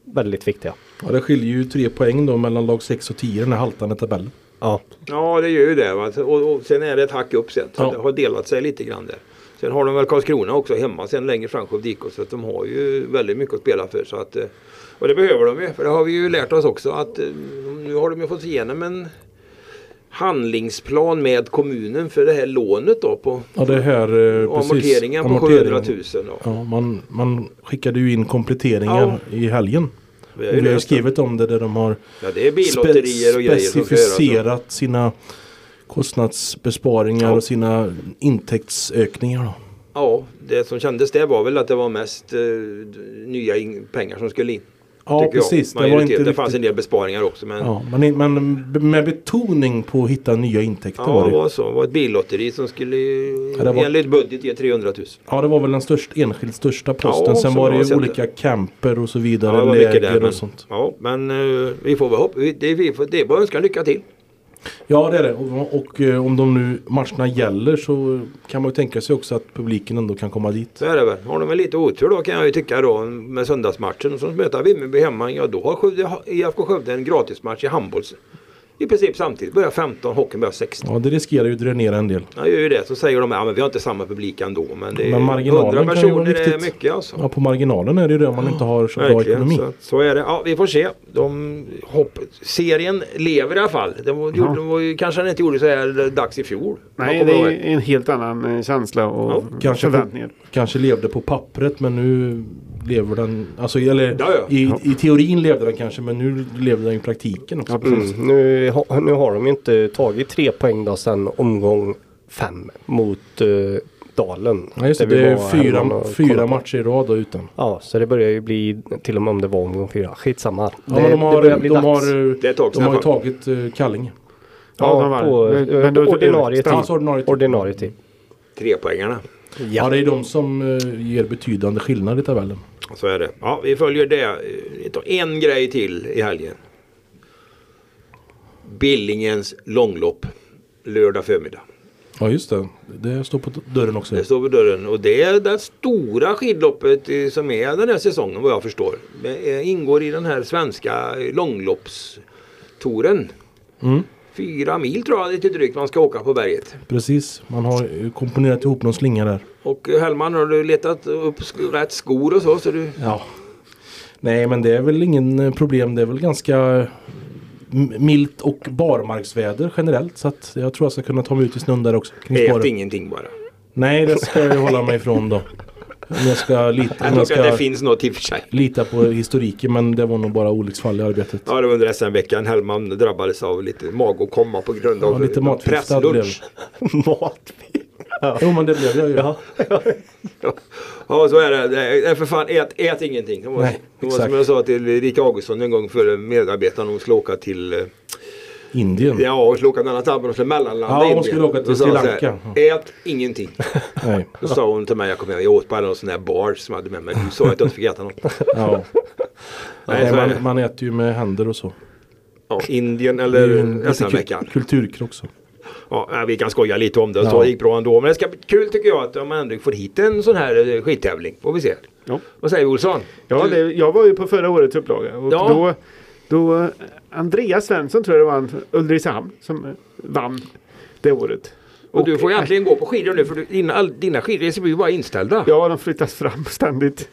väldigt viktiga. Ja, det skiljer ju tre poäng då mellan lag 6 och 10 den här haltande tabellen. Ja, Ja det gör ju det. Va? Och, och sen är det ett hack upp sen. Så Ja. det har delat sig lite grann där. Sen har de väl Karlskrona också hemma sen längre fram Skövde. Så att de har ju väldigt mycket att spela för. Så att, eh, och det behöver de ju. För det har vi ju lärt oss också att eh, nu har de ju fått igenom en handlingsplan med kommunen för det här lånet då på Ja det här eh, precis. amorteringen på amortering. 700 000. Då. Ja, man, man skickade ju in kompletteringar i helgen. Vi Och har ju vi har skrivit om det där de har Ja det är billotterier och grejer specificerat sina kostnadsbesparingar Ja. och sina intäktsökningar. Då. Ja, det som kändes det var väl att det var mest eh, nya pengar som skulle in. Ja jag. precis. Det, var inte det fanns en del besparingar också. Men Ja, men, men med betoning på att hitta nya intäkter Ja, var det det. var så. Det var ett billotteri som skulle Ja, det var- enligt budget ge 300 000. Ja det var väl den största, enskilt största posten. Ja, Sen var det ju olika camper och så vidare. Ja, det läger där. Men, och sånt. ja, men eh, vi får väl hoppa. Det, vi får, det är bara att önska lycka till. Ja det är det. Och, och eh, om de nu matcherna gäller så kan man ju tänka sig också att publiken ändå kan komma dit. Så är det väl. Har de väl lite otur då kan jag ju tycka då med söndagsmatchen. Som möter Vimmerby hemma. Ja då har Skövde, IFK Skövde en gratismatch i handboll. I princip samtidigt. Börjar 15, hockeyn börjar 16. Ja det riskerar ju att dränera en del. Ja gör ju det. Så säger de att ja, vi har inte samma publik ändå. Men det är Men marginalen 100 kan ju vara är mycket alltså. Ja på marginalen är det ju det om man inte har så bra ekonomi. så, så är det. Ja, vi får se. De, hopp, serien lever i alla fall. Det var, gjorde, det var ju, kanske den inte gjorde så här dags i fjol. Nej, det är en helt annan eh, känsla och Ja, kanske förväntningar. Kanske levde på pappret men nu lever den, alltså eller Ja, ja. I, i teorin levde den kanske men nu lever den i praktiken också. Ja. Mm. Nu, ha- nu har de ju inte tagit tre poäng då sen omgång fem mot eh, Dalen. Ja, just det, det är fyra, fyra matcher i rad då utan. Ja, så det börjar ju bli till och med om det var omgång fyra. Skitsamma. Ja, det, de har, det de dags. har, Det de har ju tagit uh, Kallinge. Ja, Ja, på, men- eh, men ordinarie tid. Alltså ordinarie tid. Ordinarie tid. Ja, det är de som eh, ger betydande skillnad i tabellen. Så är det. Ja, vi följer det. Vi tar En grej till i helgen. Billingens långlopp. Lördag förmiddag. Ja just det, det står på dörren också. Det står vid dörren och det är det stora skidloppet eh, som är den här säsongen vad jag förstår. Det eh, ingår i den här svenska långloppstouren. Mm. Fyra mil tror jag lite drygt man ska åka på berget. Precis, man har komponerat ihop någon slinga där. Och Hellman har du letat upp rätt skor och så? så du... Ja. Nej men det är väl ingen eh, problem. Det är väl ganska milt och barmarksväder generellt. Så att jag tror jag ska kunna ta mig ut i snön där också. Ät ingenting bara. Nej det ska jag hålla mig ifrån då. Om jag ska lita, Jag jag att det ska finns något i och för sig. lita på historiken men det var nog bara olycksfall i arbetet. Ja, det var under SM-veckan. Hellman drabbades av lite magåkomma på grund av Ja, lite presslunch. Mat. Jo men det blev jag ju. Ja. Ja, så är det. det. är för fan, ät, ät ingenting. Det var, Nej, det var som jag sa till Erik Augustsson en gång för medarbetarna. Hon skulle åka till eh, Indien. Ja, hon skulle åka andra tabben. Hon skulle mellanlanda Ja, hon i Indien. skulle åka till Sri så Lanka. Ät ingenting. Nej. Då sa hon till mig, jag kom hem, jag åt bara någon sån här bars som jag hade med mig. Du sa att jag inte fick äta något. Ja. Nej, Nej, så man, man äter ju med händer och så. Ja, Indien eller SM-veckan. kul- kulturkrock också. Ja, vi kan skoja lite om det. Så Ja. det gick bra ändå. Men det ska bli kul tycker jag att man ändå får hit en sån här eh, skidtävling. Får vi se. Ja. Vad säger vi Olsson? Ja, Du- det, jag var ju på förra årets upplaga och Ja. då, då eh, Andreas Svensson tror jag det var, Ulricehamn som eh, vann det året. Och du får egentligen gå på skidor nu för du, dina, dina skidresor blir ju bara inställda. Ja, de flyttas fram ständigt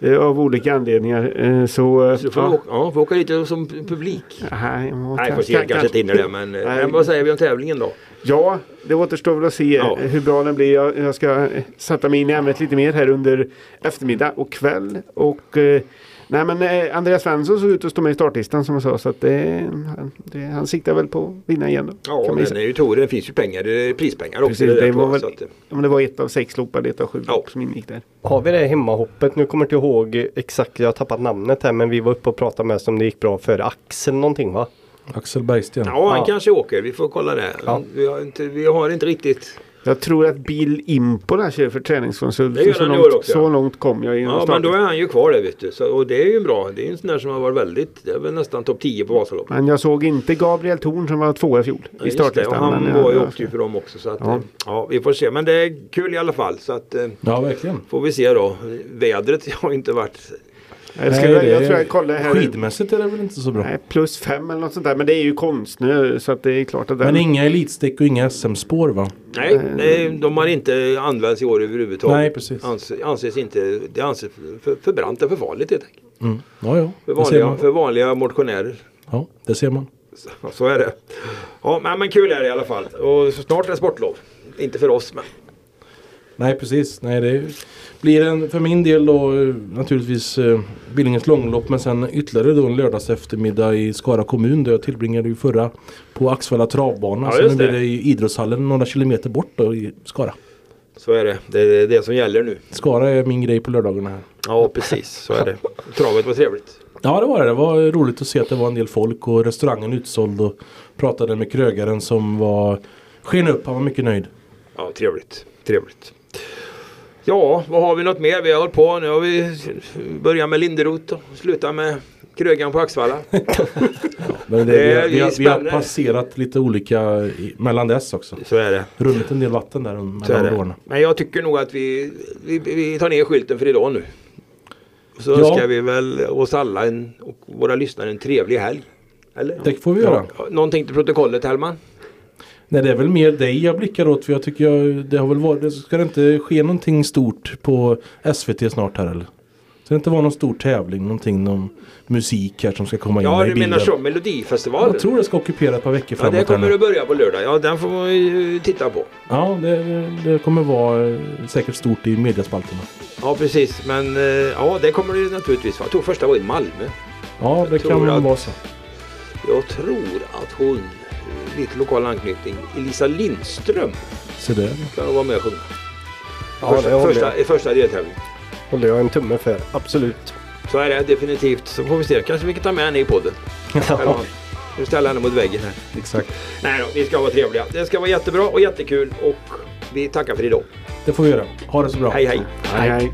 eh, av olika anledningar. Eh, så, eh, Så du får, ja. åka, ja, får åka lite som publik. Nej, jag Nej, får se, kan- kanske inte hinner det. Men, eh, men vad säger vi om tävlingen då? Ja, det återstår väl att se Ja. eh, hur bra den blir. Jag, jag ska eh, sätta mig in i ämnet lite mer här under eftermiddag och kväll. Och, eh, nej men eh, Andreas Svensson såg ut att stå med i startlistan som jag sa. Så att det, han, det, han siktar väl på att vinna igen. Då, Ja, den ju är ju Tor, det finns ju pengar, det är prispengar också. Precis, det, det var väl- att, Ja, men det var ett av sex lopp, eller ett av sju Ja. lopp som ingick där. Har vi det hemmahoppet? Nu kommer jag inte ihåg exakt, jag har tappat namnet här men vi var uppe och pratade med oss om det gick bra för Axel någonting va? Axel Bergsten. Ja, han Ja. kanske åker. Vi får kolla det. Ja. Vi, har inte, vi har inte riktigt... Jag tror att Bill Impo där kör för träningskonsult. Det gör så, han långt, också, så ja. långt kom jag Ja, men då är han ju kvar där vet du. Så, och det är ju bra. Det är ju en sån där som har varit väldigt... Det är väl nästan topp 10 på Vasaloppet. Men jag såg inte Gabriel Thorn som var tvåa i fjol Ja, i startlistan. han men, var ju ja, ju för dem också. Så att, Ja. ja. ja, vi får se. Men det är kul i alla fall. Så att, eh, Ja, verkligen. får vi se då. Vädret har ju inte varit... Jag, ska, Nej, det jag är- tror jag kollar här. Skidmässigt är det väl inte så bra. Nej, plus fem eller något sånt där. Men det är ju konstnö så att det är klart att den... Men inga elitstick och inga SM-spår va? Nej, nej, de har inte använts i år överhuvudtaget. Nej, precis. Anses, anses inte... Det anses för, för brant och för farligt helt enkelt. Mm. Ja, ja. För vanliga, för vanliga motionärer. Ja, det ser man. Så, så är det. Ja, men, kul är det i alla fall. Och snart är det sportlov. Inte för oss men. Nej, precis. Nej, det blir en, för min del då naturligtvis eh, Billingens långlopp men sen ytterligare då en lördags eftermiddag i Skara kommun där jag tillbringade ju förra på Axvalla travbana. Ja, just blir det i idrottshallen några kilometer bort då i Skara. Så är det. Det är det som gäller nu. Skara är min grej på lördagarna här. Ja, precis. Så är det. Travet var trevligt. Ja det var det. Det var roligt att se att det var en del folk och restaurangen utsåld och pratade med krögaren som var sken upp. Han var mycket nöjd. Ja, trevligt. Trevligt. Ja, vad har vi något mer? Vi har hållit på. Nu har vi börjat med Linderot och slutat med Krögan på Axvalla. Men det, Det vi, vi, har, vi har passerat lite olika i, mellan dess också. Så är det. Runnit en del vatten där mellan åren. Men jag tycker nog att vi, vi, vi tar ner skylten för idag nu. Så Ja. önskar vi väl oss alla en, och våra lyssnare en trevlig helg. Eller? Det får vi göra. Ja, Någonting till protokollet Hellman? Nej det är väl mer dig jag blickar åt för jag tycker jag, det har väl varit, det ska det inte ske någonting stort på SVT snart här eller? Ska det inte vara någon stor tävling, någonting, någon musik här som ska komma in Ja, i du bilden? menar så. Melodifestivalen? Jag tror det ska ockupera ett par veckor Ja, framåt. det här kommer att börja på lördag. Ja, den får man ju titta på. Ja, det, det kommer vara eh, säkert stort i mediaspalterna. Ja, precis. Men eh, ja, det kommer det naturligtvis vara. Jag tror första var i Malmö. Ja, det kan att- vara så. Jag tror att hon, lite lokal anknytning, Elisa Lindström Så det. kan vara med och sjunga. Ja, det första, håller första, jag, första deltävling. håller jag en tumme för. Absolut. Så är det definitivt. Så får vi se. Kanske vi kan ta med henne i podden. Eller, Nu ställer henne mot väggen här. Exakt. Nej då, vi ska vara trevliga. Det ska vara jättebra och jättekul och vi tackar för idag. Det får vi göra. Ha det så bra. Hej hej! Hej hej.